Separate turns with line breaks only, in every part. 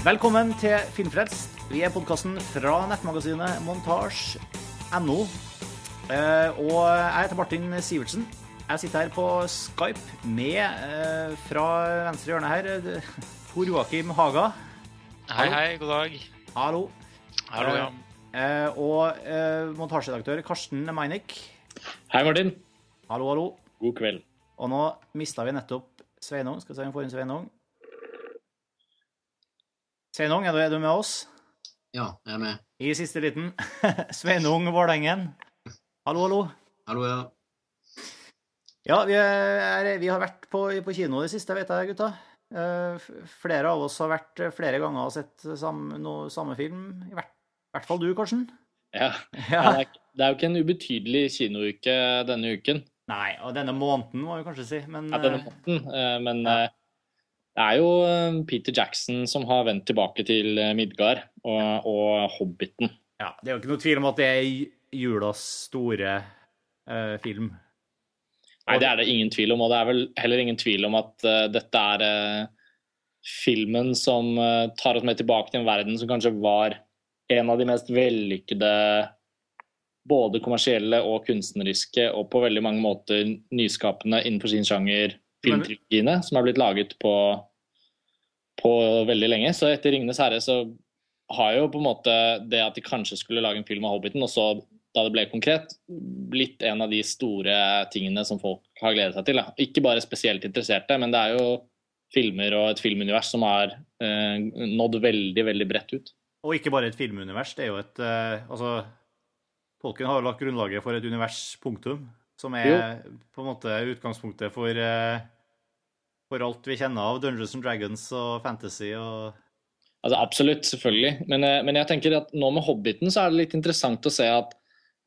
Velkommen til Filmfrelst. Vi er podkasten fra nettmagasinet montasj.no. Eh, og jeg heter Martin Sivertsen. Jeg sitter her på Skype med, eh, fra venstre hjørne her, eh, Tor Joakim Haga.
Hei, hei. God dag.
Hallo.
Hallo, ja.
Eh, og eh, montasjeredaktør Karsten Meinick.
Hei, Martin.
Hallo, hallo.
God kveld.
Og nå mista vi nettopp Sveinung. Skal vi se om vi får inn Sveinung. Sveinung, er du, er du med oss?
Ja, jeg er med.
I siste liten. Sveinung Vålerengen. Hallo, hallo.
Hallo, ja.
Ja, vi, er, vi har vært på, på kino det siste, vet jeg, gutta. Eh, Flere av oss har vært eh, flere ganger og sett samme, no, samme film. I hvert, hvert fall du, Karsten.
Ja.
Ja.
Det, er, det er jo ikke en ubetydelig kinouke denne uken.
Nei, og denne måneden, må vi kanskje si. Men
Ja, denne måneden. eh, Men
Ja.
Det er jo eh, Peter Jackson som har vendt tilbake til eh, Midgard og, og Hobbiten.
ja, det er jo ikke noe tvil om at det er julas store uh, film.
Nei, det er det ingen tvil om, og det er vel heller ingen tvil om at uh, dette er uh, filmen som tar oss med tilbake til en verden som kanskje var en av de mest vellykkede både kommersielle og kunstneriske og på veldig mange måter nyskapende innenfor sin sjanger filmtrilogiene som er blitt laget på, på veldig lenge. Så etter 'Ringenes herre' så har jo på en måte det at de kanskje skulle lage en film av Hobbiten, og så da det ble konkret, blitt en av de store tingene som folk har gledet seg til. Da. Ikke bare spesielt interesserte, men det er jo filmer og et filmunivers som har eh, nådd veldig, veldig bredt ut.
Og ikke bare et filmunivers, det er jo et eh, Altså, Tolkien har jo lagt grunnlaget for et univers, punktum, som er på en måte utgangspunktet for eh, for alt vi kjenner av Dungeons and Dragons og fantasy og
Altså Absolutt, selvfølgelig. Men, eh, men jeg tenker at nå med Hobbiten så er det litt interessant å se at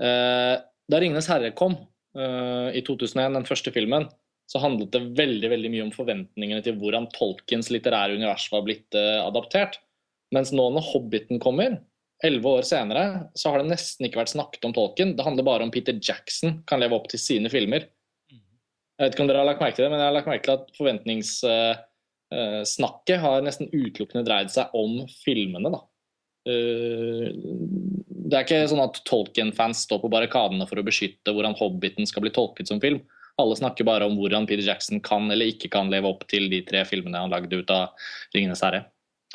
uh, da 'Ringenes herre' kom uh, i 2001, den første filmen, så handlet det veldig veldig mye om forventningene til hvordan Tolkiens litterære univers var blitt uh, adaptert. Mens nå når 'Hobbiten' kommer, elleve år senere, så har det nesten ikke vært snakket om Tolkien. Det handler bare om Peter Jackson kan leve opp til sine filmer. Jeg vet ikke om dere har lagt merke til det, men jeg har lagt merke til at forventningssnakket har nesten utelukkende dreid seg om filmene, da. Eh, Det er ikke sånn at Tolkien-fans står på barrikadene for å beskytte hvordan Hobbiten skal bli tolket som film. Alle snakker bare om hvordan Peter Jackson kan eller ikke kan leve opp til de tre filmene han lagde ut av 'Ringenes herre'.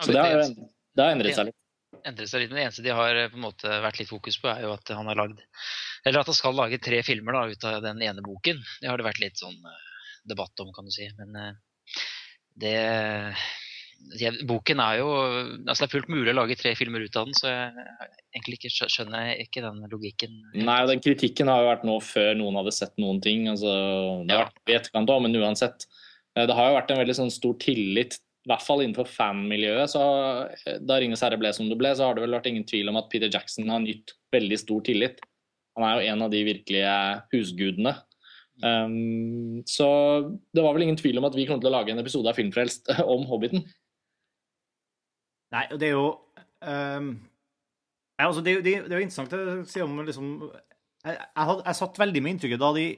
Så det har, det har endret seg litt.
Endret seg litt, men Det eneste de har eh, på en måte vært litt fokus på, er jo at han har lagd Eller at han skal lage tre filmer da, ut av den ene boken. Det har det vært litt sånn eh, debatt om, kan du si. Men eh, det jeg, Boken er jo Altså det er fullt mulig å lage tre filmer ut av den, så jeg egentlig ikke skjønner jeg ikke den logikken.
Nei, den kritikken har jo vært nå før noen hadde sett noen ting. Altså, det har
Ja.
vært i etterkant òg, men uansett. Det har jo vært en veldig sånn stor tillit, i hvert fall innenfor fanmiljøet. så eh, Da 'Ringenes herre' ble som det ble, så har det vel vært ingen tvil om at Peter Jackson har nytt veldig stor tillit. Han er jo en av de virkelige husgudene. Um, så det var vel ingen tvil om at vi kom til å lage en episode av Filmfrelst om Hobbiten.
Nei, og det er jo um, altså det, det, det er jo interessant å si om liksom Jeg, jeg, had, jeg satt veldig med inntrykket da de,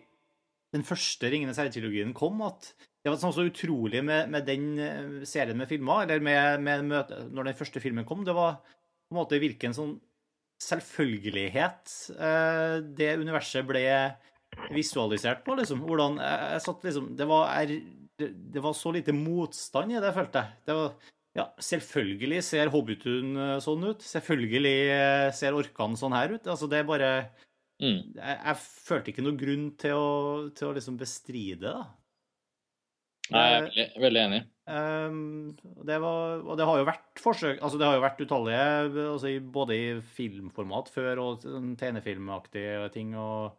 den første Ringenes herre-trilogien kom, at det var sånn så utrolig med, med den eh, serien med filmer, eller med, med møte, når den første filmen kom. Det var på en måte hvilken sånn selvfølgelighet eh, det universet ble visualisert på, liksom. Hvordan jeg, jeg satt liksom Det var, er, det, var så lite motstand i det, følte jeg. Det var ja, selvfølgelig ser Hobbitun eh, sånn ut. Selvfølgelig eh, ser orkene sånn her ut. Altså, det er bare
Mm.
Jeg, jeg følte ikke noen grunn til å, til å liksom bestride det, da.
Nei, jeg er veldig, veldig enig.
Um, det var, og det har jo vært forsøk Altså, det har jo vært utallige, altså, både i filmformat før og sånn tegnefilmaktige ting. og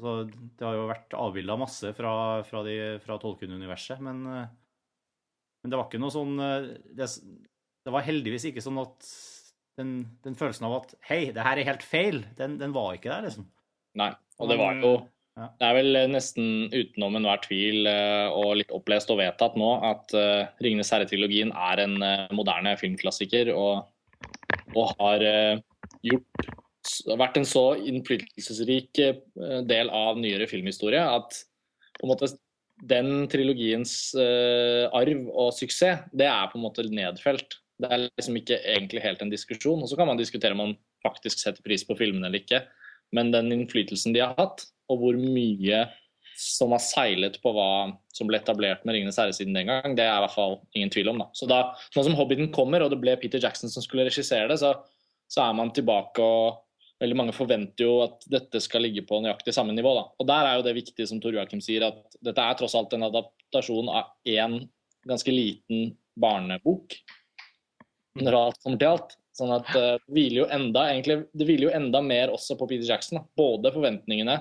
altså, Det har jo vært avbilda masse fra, fra, de- fra Tolkien-universet, men, eh, men det var ikke noe sånn eh, det, det var heldigvis ikke sånn at den, den følelsen av at hei, det her er helt feil, den, den var ikke der, liksom.
Nei, og det var jo Det er vel nesten utenom enhver tvil eh, og litt opplest og vedtatt nå at uh, 'Ringenes herre'-trilogien er en eh, moderne filmklassiker og, og har gjort vært en så innflytelsesrik del av nyere filmhistorie at på en måte den trilogiens uh, arv og suksess, det er på en måte nedfelt. Det er liksom ikke egentlig helt en diskusjon. Og så kan man diskutere om man faktisk setter pris på filmene eller ikke. Men den innflytelsen de har hatt, og hvor mye som har seilet på hva som ble etablert med 'Ringenes herre' siden den gang, det er i hvert fall ingen tvil om. da. Så da, Nå som 'Hobbiten' kommer, og det ble Peter Jackson som skulle regissere det, så, så er man tilbake og Veldig mange forventer jo at dette skal ligge på nøyaktig samme nivå. da. Og Der er jo det viktige, som Tor Joakim sier, at dette er tross alt en adaptasjon av én ganske liten barnebok. Når alt kommer til alt. Sånn at uh, det hviler jo enda egentlig, det hviler jo enda mer også på Peter Jackson. Da. Både forventningene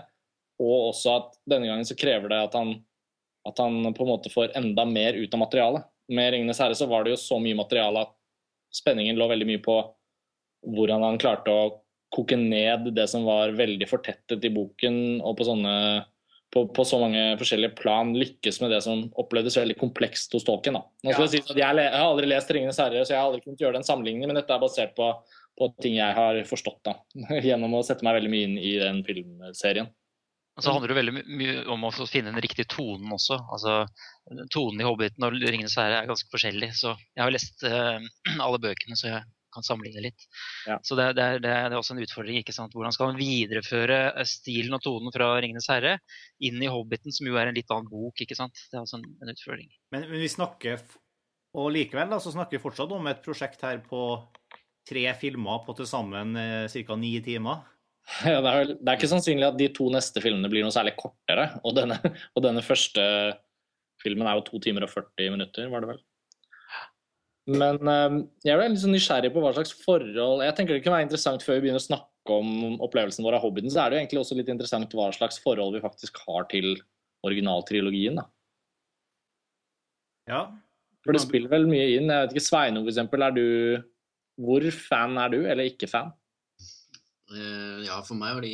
og også at denne gangen så krever det at han, at han på en måte får enda mer ut av materialet. Med 'Ringenes herre' så var det jo så mye materiale at spenningen lå veldig mye på hvordan han klarte å koke ned det som var veldig fortettet i boken, og på sånne på, på, så mange forskjellige plan lykkes med det som opplevdes veldig komplekst hos Tolkien. Da. Nå skal ja. jeg, si at jeg, jeg, har aldri lest 'Ringenes herre', så jeg har aldri kunnet gjøre den sammenligningen, men dette er basert på, på ting jeg har forstått da, gjennom å sette meg veldig mye inn i den filmserien.
Og så handler det veldig mye om å finne den riktige tonen også. Altså, Tonen i 'Hobbiten' og 'Ringenes herre' er ganske forskjellig. Så jeg har lest uh, alle bøkene, så jeg kan sammenligne litt. Ja. Så det, det, er, det, er, også en utfordring. ikke sant? Hvordan skal man videreføre eh, stilen og tonen fra 'Ringenes herre' inn i 'Hobbiten', som jo er en litt annen bok? ikke sant? Det er også en, en utfordring.
Men, men, vi snakker, og likevel da, så snakker vi fortsatt om et prosjekt her på tre filmer på til sammen eh, ca. ni timer.
Ja, det, er, det, er, ikke sannsynlig at de to neste filmene blir noe særlig kortere. Og denne, og denne første filmen er jo to timer og 40 minutter, var det vel. Men um, jeg er litt sånn nysgjerrig på hva slags forhold Jeg tenker det kan være interessant før vi begynner å snakke om opplevelsen vår av Hobbiten, så er det jo egentlig også litt interessant hva slags forhold vi faktisk har til originaltrilogien. da.
Ja.
For det spiller vel mye inn. Jeg vet ikke, Sveinung eksempel, er du Hvor fan er du, eller ikke fan?
Uh, ja, for meg har de,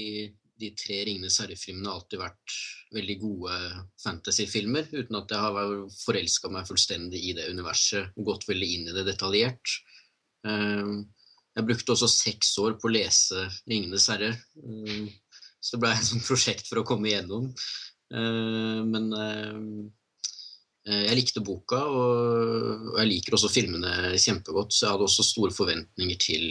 de tre 'Ringenes herre'-filmene alltid vært veldig gode fantasyfilmer, uten at jeg har forelska meg fullstendig i det universet, gått veldig inn i det detaljert. Uh, jeg brukte også seks år på å lese 'Ringenes herre', uh, så det ble et prosjekt for å komme igjennom. men jeg likte boka, og jeg liker også filmene kjempegodt, så jeg hadde også store forventninger til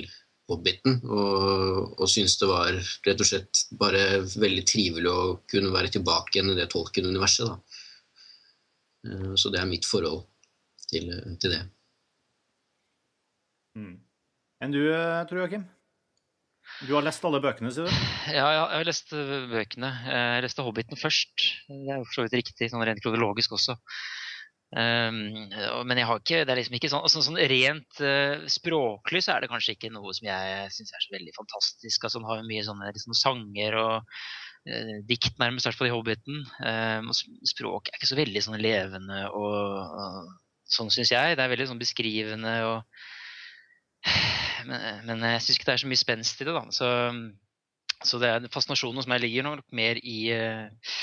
Hobbiten, og, og syntes det var rett og slett bare veldig trivelig å kunne være tilbake igjen i det Tolkien-universet. da. Eh, så det er mitt forhold til, til det.
Mm. Enn du, tror jeg, Joakim? Du har lest alle bøkene, sier du?
Ja, ja, jeg har lest eh, bøkene. Jeg leste 'Hobbiten' først. Det er jo for så vidt riktig, sånn rent kronologisk også. Um, men jeg har ikke, det er liksom ikke sånn, altså, sånn Rent uh, språklig så er det kanskje ikke noe som jeg syns er så veldig fantastisk. altså Den har mye sånne liksom, sanger og uh, dikt nærmest, hvert fall i Hobbiten. Um, språk er ikke så veldig sånn levende og, og sånn syns jeg. Det er veldig sånn beskrivende og Men, men jeg syns ikke det er så mye spenst i det, da. Så, så det er fascinasjonen som jeg ligger nok mer i uh,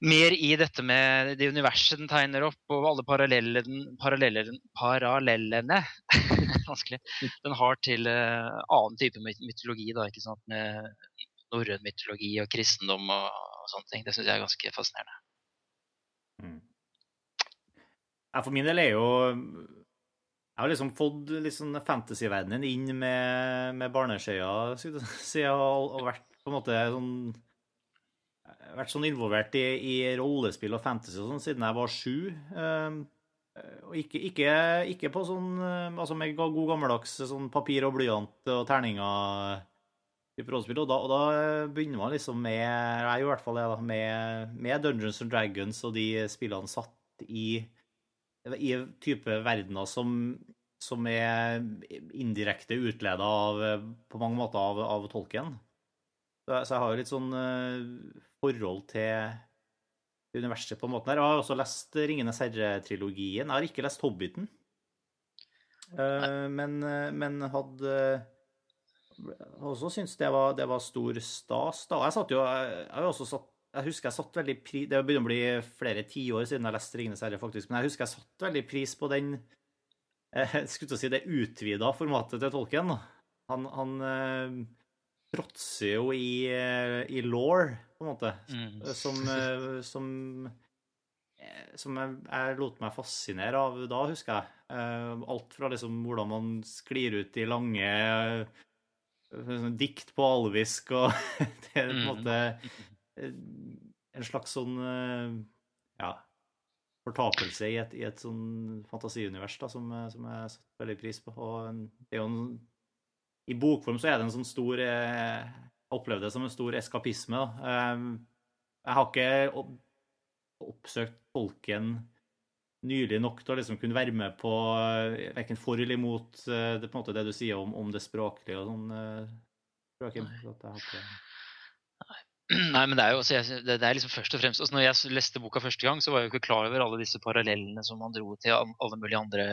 mer i dette med det universet den tegner opp, og alle parallellene, parallellene den har til uh, annen type mytologi, da, ikke sant? med norrøn mytologi og kristendom og, og, sånne ting. Det syns jeg er ganske fascinerende.
Mm. For min del er jo Jeg har liksom fått liksom fantasyverdenen inn med, med barneskøyer siden har vært på en måte sånn vært sånn involvert i, i, rollespill og fantasy og sånn siden jeg var sju. Um, og ikke, ikke, ikke, på sånn altså med god gammeldags sånn papir og blyant og terninger rollespill. Og da, og da, begynner man liksom med Jeg i hvert fall det, da, med, med, Dungeons and Dragons og de spillene satt i, i type verdener som, som er indirekte utleda på mange måter av, av tolken. Så, så jeg har jo litt sånn forhold til universet på en måte her. Jeg har også lest 'Ringenes herre'-trilogien. Jeg har ikke lest 'Hobbiten', uh, men, eh, men, hadde også syntes det var, det var stor stas. da. Jeg satt jo jeg, satt jeg husker jeg satt veldig pris Det begynner å bli flere tiår siden jeg leste 'Ringenes herre', faktisk, men jeg husker jeg satt veldig pris på den jeg skulle si det utvida formatet til tolken. Han, han fråtser jo i, i law, på en måte. Mm. Som, som, eh, som jeg, jeg lot meg fascinere av da, husker jeg. Eh, alt fra liksom hvordan man sklir ut i lange eh, sånn dikt på alvisk og Det er på en
Mm.
måte eh, en slags sånn eh, ja, fortapelse i et, i et sånn fantasiunivers da, som, eh, som jeg satte veldig pris på. Og det er jo en, I bokform så er det en sånn stor eh, opplevde det som en stor eskapisme. da. Eh, Jeg har ikke oppsøkt tolken nylig nok til å liksom kunne være med på eh, verken for eller imot eh, det, på en måte det du sier om, om det språklige og sånn. eh, Joakim.
Nei, men det er jo altså, jeg, det, det er liksom først og fremst altså, Når jeg leste boka første gang, så var jeg jo ikke klar over alle disse parallellene som man dro til alle mulige andre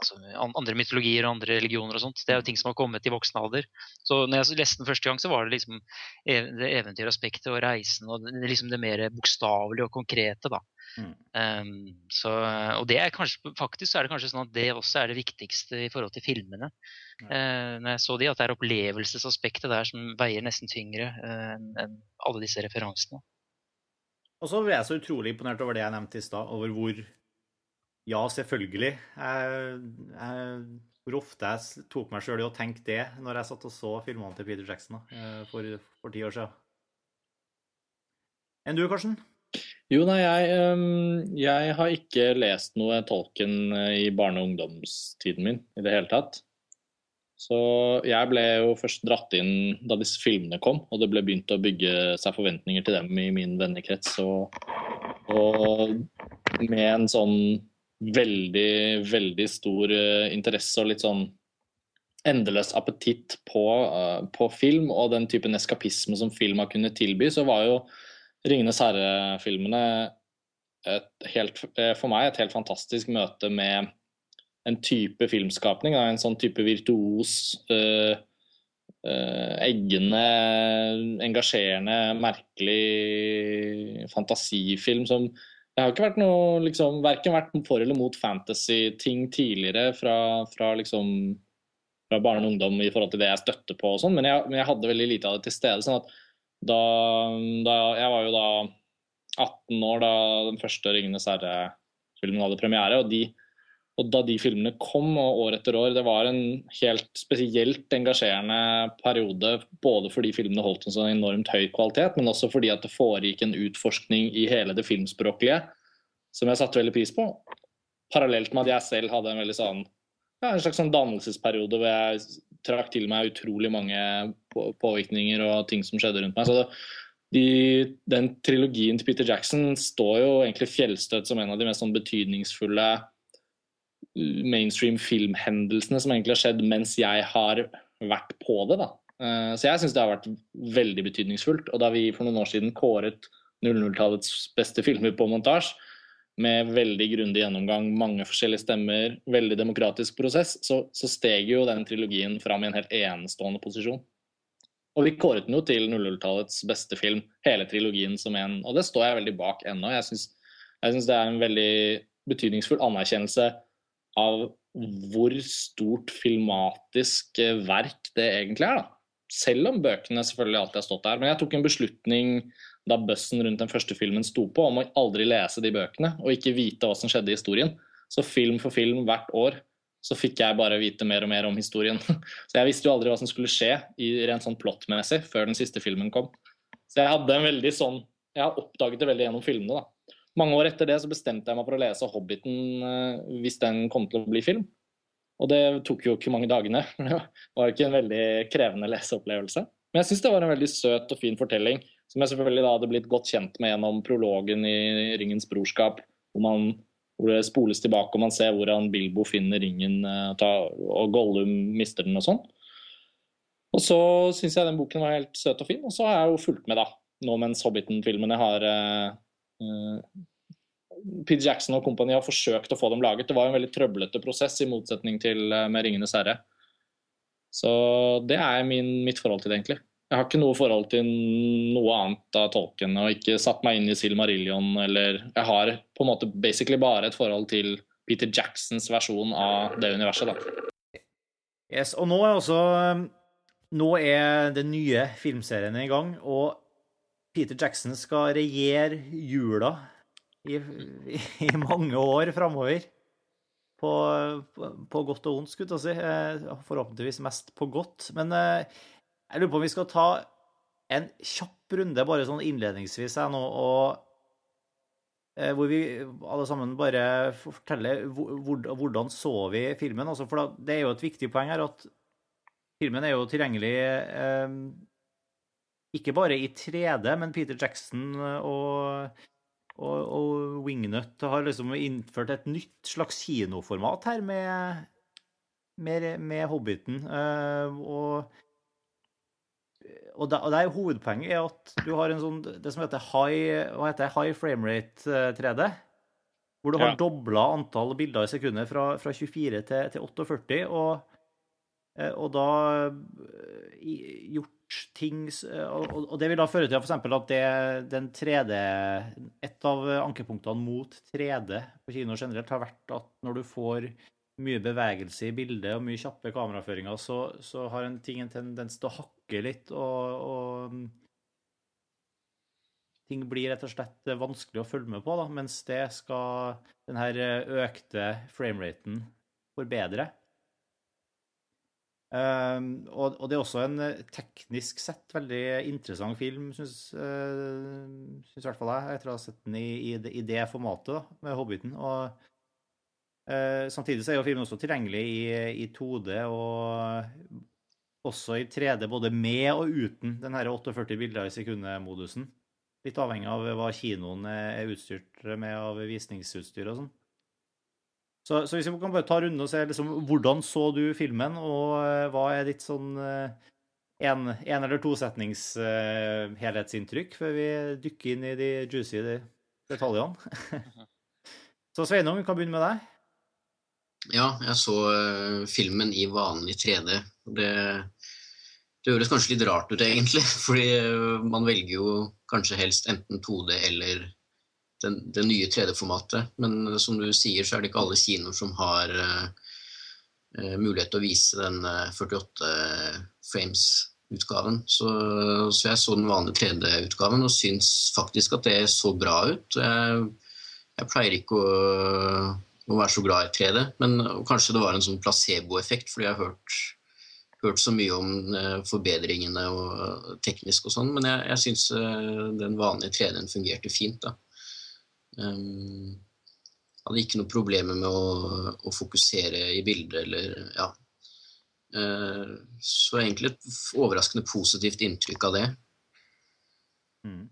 altså, andre mytologier og andre religioner og sånt. Det er jo ting som har kommet i voksen alder. Så når jeg leste den første gang, så var det liksom det eventyraspektet og reisen og det, liksom det mer bokstavelige og konkrete, da.
Mm.
Um, så, og det er kanskje, faktisk så er det kanskje sånn at det også er det viktigste i forhold til filmene. Eh, når jeg så de, at det er opplevelsesaspektet der som veier nesten tyngre uh, enn alle disse referansene.
Og så ble jeg så utrolig imponert over det jeg nevnte i stad, over hvor Ja, selvfølgelig. Hvor ofte jeg tok meg sjøl i å tenke det når jeg satt og så filmene til Peter Jackson eh, for, for ti år siden. Enn du, Karsten?
Jo, nei, jeg, jeg har ikke lest noe Tolkien øh, i barne- og ungdomstiden min i det hele tatt. Så jeg ble jo først dratt inn da disse filmene kom, og det ble begynt å bygge seg forventninger til dem i min vennekrets. Og, og med en sånn veldig, veldig stor øh, interesse og litt sånn endeløs appetitt på, øh, på film og den typen eskapisme som film har kunnet tilby, så var jo 'Ringenes herre'-filmene eh, for meg et helt fantastisk møte med en type filmskapning. En sånn type virtuos, eh, eh, eggende, engasjerende, merkelig fantasifilm som Det har ikke vært noe liksom, Verken vært for eller mot fantasy-ting tidligere fra, fra liksom fra barne og ungdom i forhold til det jeg støtter på og sånn, men, jeg- men jeg hadde veldig lite av det til stede. sånn at da, da Jeg var jo da 18 år da den første 'Ringenes herre'-filmen hadde premiere. Og, de, og da de filmene kom, og år etter år, det var en helt spesielt engasjerende periode. Både fordi filmene holdt en så enormt høy kvalitet, men også fordi at det foregikk en utforskning i hele det filmspråklige som jeg satte veldig pris på. Parallelt med at jeg selv hadde en sånn ja, en slags sånn dannelsesperiode hvor jeg trakk til meg utrolig mange på- påvirkninger og ting som skjedde rundt meg. Så det, de, den trilogien til Peter Jackson står jo egentlig fjellstøtt som en av de mest sånn betydningsfulle mainstream filmhendelsene som egentlig har skjedd mens jeg har vært på det. da. Eh, Så jeg syns det har vært veldig betydningsfullt. Og da vi for noen år siden kåret 00-tallets beste filmer på montasje, med veldig grundig gjennomgang, mange forskjellige stemmer, veldig demokratisk prosess, så, så steg jo den trilogien fram i en helt enestående posisjon. Og vi kåret den jo til 00-tallets beste film, hele trilogien som en, og det står jeg veldig bak ennå. Jeg syns, det er en veldig betydningsfull anerkjennelse av hvor stort filmatisk eh, verk det egentlig er. da. Selv om bøkene selvfølgelig alltid har stått der. Men jeg tok en beslutning da bøssen rundt den første filmen sto på, om å aldri lese de bøkene og ikke vite hva som skjedde i historien. Så film for film hvert år så fikk jeg bare vite mer og mer om historien. Så jeg visste jo aldri hva som skulle skje i rent sånn plottmessig før den siste filmen kom. Så jeg hadde en veldig sånn Jeg har oppdaget det veldig gjennom filmene, da. Mange år etter det så bestemte jeg meg for å lese 'Hobbiten' eh, hvis den kom til å bli film. Og det tok jo ikke mange dagene. Det var ikke en veldig krevende leseopplevelse. Men jeg syns det var en veldig søt og fin fortelling, som jeg selvfølgelig da hadde blitt godt kjent med gjennom prologen i 'Ringens brorskap', hvor, man, hvor det spoles tilbake og man ser hvordan Bilbo finner ringen eh, og Gollum mister den og sånn. Og så syns jeg den boken var helt søt og fin, og så har jeg jo fulgt med, da. Nå mens Hobbiten-filmene har eh, eh, Peter Jackson og kompani har forsøkt å få dem laget. Det var en veldig trøblete prosess, i motsetning til eh, med 'Ringenes herre'. Så det er min, mitt forhold til det, egentlig. Jeg har ikke noe forhold til noe annet av tolken, og ikke satt meg inn i Silmarillion, eller Jeg har på en måte basically bare et forhold til Peter Jacksons versjon av det universet, da.
Yes, og nå er også um, Nå er den nye filmserien i gang, og Peter Jackson skal regjere jula i, i, mange år framover. På, på, godt og vondt, skulle jeg si. Eh, Forhåpentligvis mest på godt. Men eh, jeg lurer på om vi skal ta en kjapp runde, bare sånn innledningsvis her nå, og eh, hvor vi alle sammen bare forteller hvor, hvor- hvordan så vi filmen. Altså, for det er jo et viktig poeng her at filmen er jo tilgjengelig ikke bare i 3D, men Peter Jackson og, og, og Wingnut har liksom innført et nytt slags kinoformat her med, med, med Hobbiten. Eh, og og, da, og der hovedpoenget er at du har en sånn, det som heter high, hva heter det, high framerate eh, 3D. Hvor du har
Ja.
dobla antall bilder i sekundet fra, fra 24 til, til 48. Og, eh, og da eh, gjort ting eh, og, og- det vil da føre til f.eks. at det, den 3D Et av ankepunktene mot 3D på kino generelt har vært at når du får mye bevegelse i bildet og mye kjappe kameraføringer, så, så har en ting en tendens til å hakke litt, og, og ting blir rett og slett vanskelig å følge med på, da, mens det skal den her økte frameraten forbedre. Um, og, det er også en eh, teknisk sett veldig interessant film, syns uh, i hvert fall jeg, etter å ha sett den i, i det formatet med Hobbiten. Og Eh, samtidig så er jo filmen også tilgjengelig i, i 2D og også i 3D, både med og uten den 48 bilder i sekundet-modusen. Litt avhengig av hva kinoen er utstyrt med av visningsutstyr og sånn. Så, så hvis vi kan bare ta runden og se liksom, hvordan så du filmen, og eh, hva er ditt sånn eh, en, en eller tosetnings uh, helhetsinntrykk før vi dykker inn i de juicy detaljene? så Sveinung, vi kan begynne med deg.
Ja, jeg så uh, filmen i vanlig 3D. Det, det høres kanskje litt rart ut, egentlig. Fordi uh, man velger jo kanskje helst enten 2D eller den, det nye 3D-formatet. Men eh, som du sier, så er det ikke alle kinoer som har eh, eh, mulighet til å vise den eh, 48 frames-utgaven. Så, så jeg så den vanlige 3D-utgaven og syns faktisk at det så bra ut. Jeg, jeg pleier ikke å å være så glad i 3D, men kanskje det var en sånn placeboeffekt, fordi jeg har hørt, hørt så mye om eh, forbedringene og teknisk og sånn, men jeg, jeg syns eh, den vanlige 3D-en fungerte fint. da. Um, hadde ikke noe problemer med å, å fokusere i bildet eller ja. Eh, så egentlig et overraskende positivt inntrykk av det.
Mm.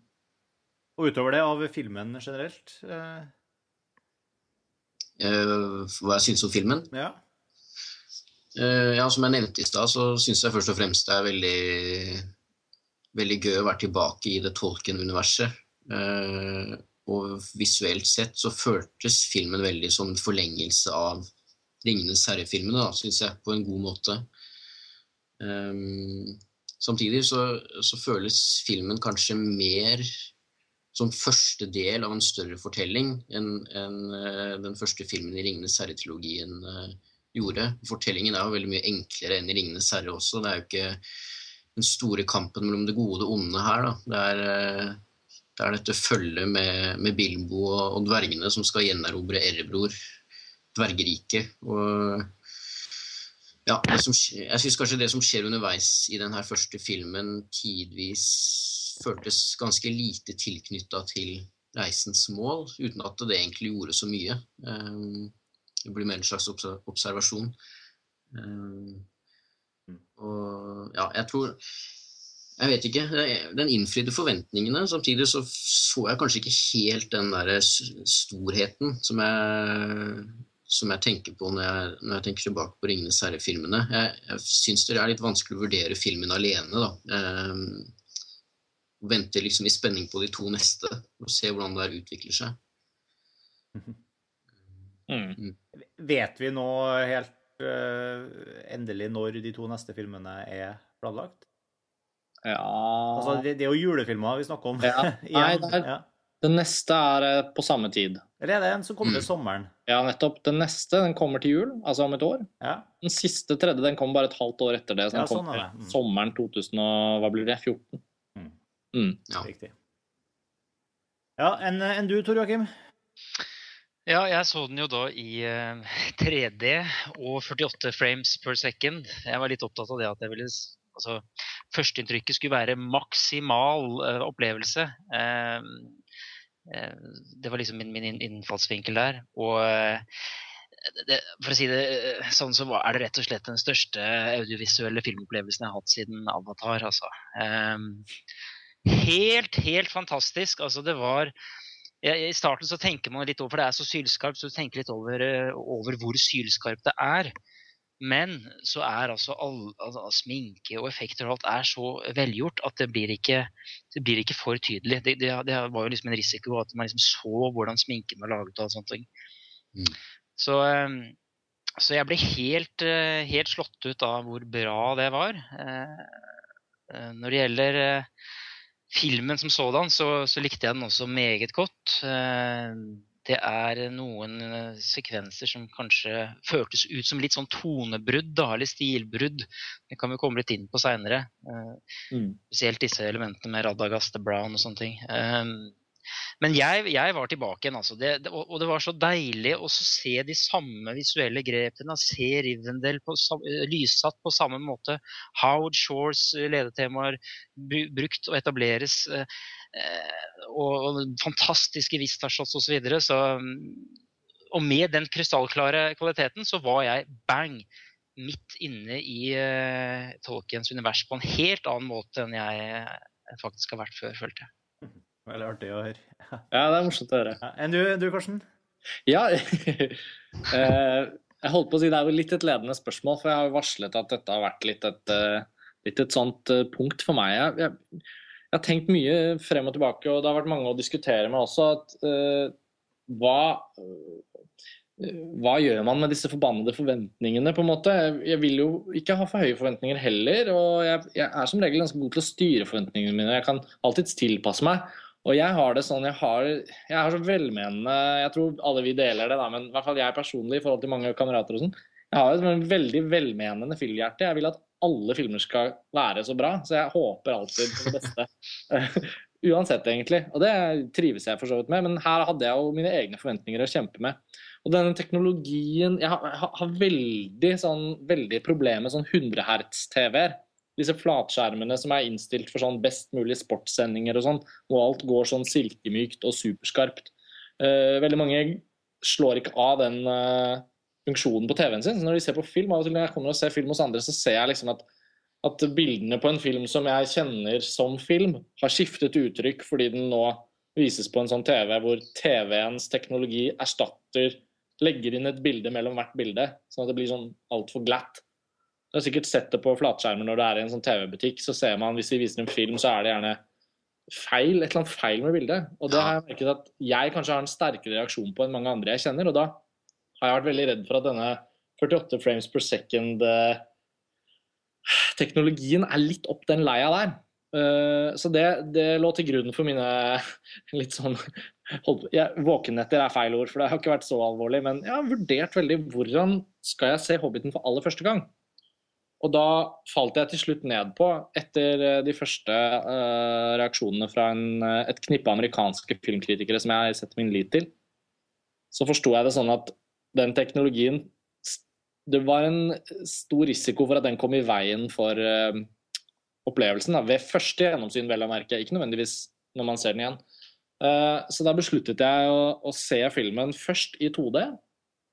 Og utover det, av filmen generelt? eh,
Eh, hva jeg syns om filmen.
ja.
Eh, ja, som jeg nevnte i stad, så syns jeg først og fremst det er veldig, veldig gøy å være tilbake i det Tolkien-universet. Eh, og visuelt sett så føltes filmen veldig som en forlengelse av Ringenes herre-filmene, syns jeg, på en god måte. Um, samtidig så, så føles filmen kanskje mer som første del av en større fortelling enn en, uh, den første filmen i Ringenes herre-trilogien uh, gjorde. Fortellingen er jo veldig mye enklere enn i 'Ringenes herre' også. Det er jo ikke den store kampen mellom det gode og det onde her. Da. Det, er, eh, det er dette følget med, med Bilbo og, og dvergene som skal gjenerobre Erebror, dvergeriket. Og ja, som, jeg syns kanskje det som skjer underveis i denne første filmen, tidvis føltes ganske lite tilknytta til reisens mål, uten at det egentlig gjorde så mye. Um, det blir mer en slags observasjon. Um, og ja, jeg tror Jeg vet ikke. Den innfridde forventningene. Samtidig så så jeg kanskje ikke helt den der storheten som jeg, som jeg tenker på når jeg, når jeg tenker tilbake på 'Ringenes herre'-filmene. Jeg, jeg syns det er litt vanskelig å vurdere filmen alene, da. Um, vente liksom i spenning på de to neste og se hvordan det her utvikler seg.
Mm.
Vet vi nå helt uh, endelig når de to neste filmene er planlagt?
Ja
Altså, det, det er jo julefilmer vi snakker om.
Ja. Nei,
igjen.
det er-
ja.
Den neste er eh, på samme tid.
Eller er det en som kommer til
Mm.
sommeren?
Ja, nettopp. Den neste den kommer til jul, altså om et år.
Ja.
Den siste tredje den kommer bare et halvt år etter det. Så den
Ja, sånn
kommer
er det. Mm.
sommeren 2000 og hva blir det? 14.
Mm.
Mm.
Ja.
Riktig. Ja, enn en du, Tor Joakim?
Ja, jeg så den jo da i 3D og 48 frames per second. Jeg var litt opptatt av det at jeg ville altså, Førsteinntrykket skulle være maksimal uh, opplevelse. Uh, uh, det var liksom min, min innfallsvinkel der. Og det, for å si det sånn, så er det rett og slett den største audiovisuelle filmopplevelsen jeg har hatt siden Avatar. Altså. helt, helt fantastisk. Altså, det var i starten så tenker man litt over, for det er så sylskarpt, så du tenker litt over, eh, over hvor sylskarpt det er. Men så er altså all, altså, sminke og effekter og alt er så velgjort at det blir ikke, det blir ikke for tydelig. Det, det, det, var jo liksom en risiko at man liksom så hvordan sminken var laget og alt sånt. Mm. Så, eh, så, jeg ble helt, eh, helt, slått ut av hvor bra det var. Når det gjelder filmen som sådan så, så, likte jeg den også meget godt. Eh, det er noen eh, sekvenser som kanskje føltes ut som litt sånn tonebrudd, da, eller stilbrudd. Det kan vi komme litt inn på seinere. Eh, mm. Spesielt disse elementene med Radagast Brown og sånne ting. Men jeg, jeg, var tilbake igjen, altså. Det, det, og det var så deilig å se de samme visuelle grepene. Se Rivendell på, eh, lyssatt på samme måte. Howard Shores eh, ledetemaer brukt og etableres. Eh, og, fantastiske Vistashots osv. Så, videre. så Og med den krystallklare kvaliteten så var jeg bang midt inne i uh, Tolkiens univers på en helt annen måte enn jeg faktisk har vært før, følte jeg.
Veldig artig å høre.
Ja, det er morsomt å høre.
Ja, enn du, du, Karsten?
Ja, eh, jeg holdt på å si det er jo litt et ledende spørsmål, for jeg har jo varslet at dette har vært litt et, eh, litt et sånt eh, punkt for meg. Jeg, jeg, jeg, har tenkt mye frem og tilbake, og det har vært mange å diskutere med også. at uh, hva, hva gjør man med disse forbannede forventningene, på en måte? Jeg, vil jo ikke ha for høye forventninger heller, og jeg, jeg er som regel ganske god til å styre forventningene mine. Jeg kan alltids tilpasse meg. Og jeg har det sånn, jeg har, jeg har så velmenende Jeg tror alle vi deler det, da, men i hvert fall jeg personlig i forhold til mange kamerater og sånn. Jeg har et veldig velmenende fyllhjerte, Jeg vil at alle filmer skal være så bra, så jeg håper alltid på det beste. Uansett, egentlig. Og det trives jeg for så vidt med, men her hadde jeg jo mine egne forventninger å kjempe med. Og denne teknologien Jeg har, har veldig, sånn, veldig problemer med sånn 100 hertz-TV-er disse flatskjermene som er innstilt for sånn best mulig sportssendinger og sånn, hvor alt går sånn silkemykt og superskarpt. Uh, veldig mange slår ikke av den uh, funksjonen på TV-en sin. Så når de ser på film, av og til når jeg kommer og ser film hos andre, så ser jeg liksom at, at bildene på en film som jeg kjenner som film, har skiftet uttrykk fordi den nå vises på en sånn TV hvor TV-ens teknologi erstatter Legger inn et bilde mellom hvert bilde, sånn at det blir sånn altfor glatt. Du har sikkert sett det på flatskjermen når du er i en sånn TV-butikk. Så ser man, hvis de viser en film, så er det gjerne feil, et eller annet feil med bildet. Og da har jeg merket at jeg kanskje har en sterkere reaksjon på enn mange andre jeg kjenner. Og da har jeg vært veldig redd for at denne 48 frames per second eh, er litt opp den leia der. Uh, så det, det, lå til grunn for mine litt sånn ja, Våkenetter er feil ord, for det har ikke vært så alvorlig. Men jeg har vurdert veldig hvordan skal jeg se Hobbiten for aller første gang. Og da falt jeg til slutt ned på, etter eh, de første uh, reaksjonene fra en, eh, et knippe amerikanske filmkritikere som jeg setter min lit til, så forsto jeg det sånn at den teknologien Det var en stor risiko for at den kom i veien for uh, opplevelsen. Da, ved første gjennomsyn, vel å merke. Ikke nødvendigvis når man ser den igjen. Uh, så da besluttet jeg å, å se filmen først i 2D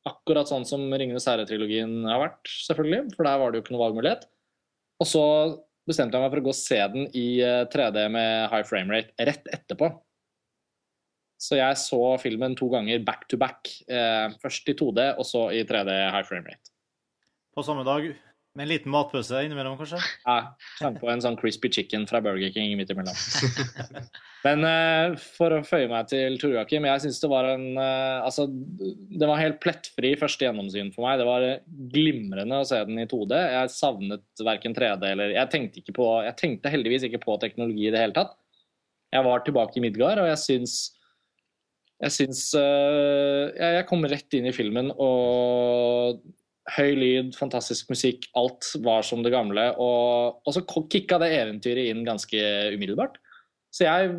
Akkurat sånn som 'Ringenes herre'-trilogien har vært, selvfølgelig. For der var det jo ikke noe valgmulighet. Og så bestemte jeg meg for å gå og se den i 3D eh, med high frame rate rett etterpå. Så jeg så filmen to ganger back to back. Eh, først i 2D, og så i 3D high frame rate.
På samme dag? Med en liten matpause innimellom, kanskje?
Ja. Sang på en sånn crispy chicken fra Burger King midt imellom. Men eh, for å føye meg til Tor Joakim, jeg syns det var en eh, Altså, det var helt plettfri første gjennomsyn for meg. Det var glimrende å se den i 2D. Jeg savnet verken 3D eller Jeg tenkte, ikke på, jeg tenkte heldigvis ikke på teknologi i det hele tatt. Jeg var tilbake i Midgard, og jeg syns jeg syns jeg, jeg kom rett inn i filmen, og høy lyd, fantastisk musikk, alt var som det gamle. Og, og så kicka det eventyret inn ganske umiddelbart. Så jeg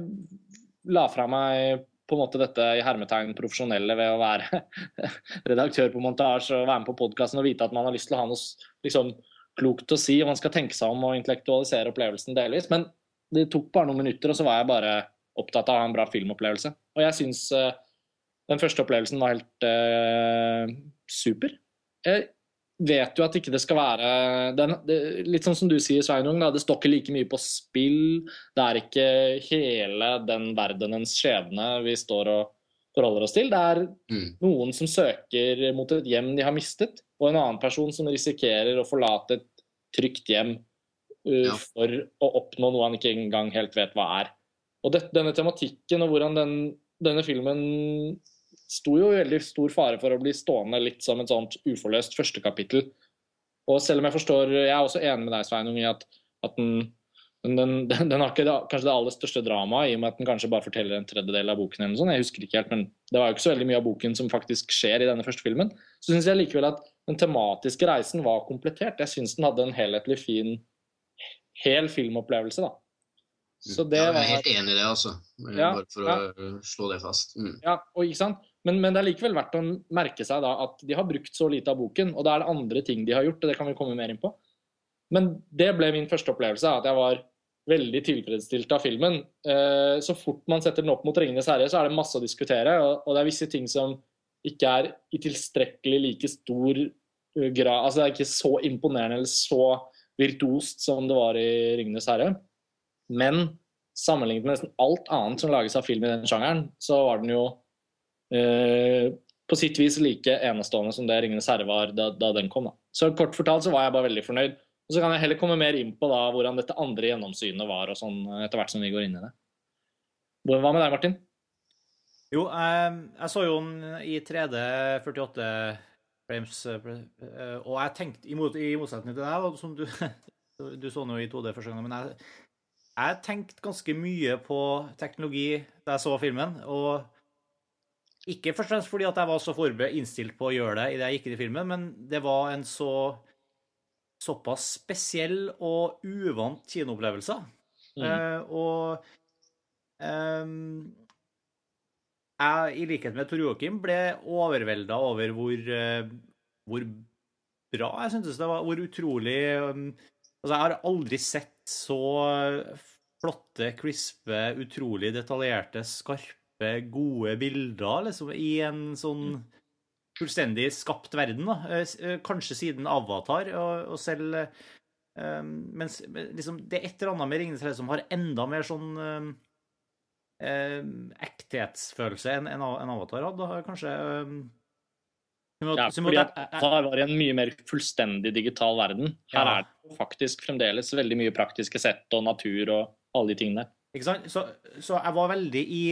la fra meg på en måte dette i hermetegn profesjonelle ved å være redaktør på montasje og være med på podkasten og vite at man har lyst til å ha noe liksom, klokt å si, og man skal tenke seg om og intellektualisere opplevelsen delvis. Men det tok bare noen minutter, og så var jeg bare opptatt av å ha en bra filmopplevelse. Og jeg syns uh, den første opplevelsen var helt uh, super. Jeg vet jo at ikke det skal være den, det, Litt sånn som du sier, Sveinung, da, det står ikke like mye på spill. Det er ikke hele den verdenens skjebne vi står og forholder oss til. Det er mm. noen som søker mot et hjem de har mistet, og en annen person som risikerer å forlate et trygt hjem uh, ja. for å oppnå noe han ikke engang helt vet hva er. Og det, denne tematikken og hvordan den, denne filmen sto jo i veldig stor fare for å bli stående litt som et sånt uforløst første kapittel. Og selv om jeg forstår Jeg er også enig med deg, Sveinung, i at, at den, den, den, den, har ikke det, kanskje det aller største dramaet, i og med at den kanskje bare forteller en tredjedel av boken. eller noe sånt. Jeg husker ikke helt, men Det var jo ikke så veldig mye av boken som faktisk skjer i denne første filmen. Så syns jeg likevel at den tematiske reisen var komplettert. Jeg syns den hadde en helhetlig fin hel filmopplevelse. da.
Så det ja, jeg er helt enig i det, altså. Ja, Bare for ja. å slå det fast. Mm.
Ja, og ikke sant? Men, men, det er likevel verdt å merke seg da at de har brukt så lite av boken, og da er det andre ting de har gjort, og det kan vi komme mer inn på. Men det ble min første opplevelse, at jeg var veldig tilfredsstilt av filmen. Eh, så fort man setter den opp mot 'Ringenes herre', så er det masse å diskutere, og, og det er visse ting som ikke er i tilstrekkelig like stor eh, grad Altså det er ikke så imponerende eller så virtuost som det var i 'Ringenes herre'. Men sammenlignet med nesten alt annet som lages av film i den sjangeren, så var den jo Eh, på sitt vis like enestående som det 'Ringenes herre' var da, da, den kom. Da. Så kort fortalt så var jeg bare veldig fornøyd. Og Så kan jeg heller komme mer inn på da hvordan dette andre gjennomsynet var og sånn etter hvert som vi går inn i det. Hva med deg, Martin?
Jo, jeg, jeg så jo den i 3D 48 frames, eh, og jeg tenkte, i, i motsetning til deg, som du, du så jo i 2D første gang, men jeg, jeg tenkte ganske mye på teknologi da jeg så filmen. og ikke først og fremst fordi at jeg var så forberedt innstilt på å gjøre det idet jeg gikk inn i filmen, men det var en så såpass spesiell og uvant kinoopplevelse. Mm. Eh, og eh, jeg, i likhet med Tor Joakim, ble overvelda over hvor, uh, hvor bra jeg syntes det var. Hvor utrolig um, Altså, jeg har aldri sett så flotte, crispe, utrolig detaljerte, skarpe gode bilder liksom, i en sånn fullstendig skapt verden. da. Eh, eh, kanskje siden Avatar og, og selv um, Mens liksom, det er et eller annet med 'Ringenes herre' som har enda mer sånn um, um, ekthetsfølelse enn en, en Avatar hadde, kanskje.
Ja, fordi at Avatar var i en mye mer fullstendig digital verden. Her ja. er det faktisk fremdeles veldig mye praktiske sett og natur og alle de tingene.
Ikke sant? Så, så jeg var veldig i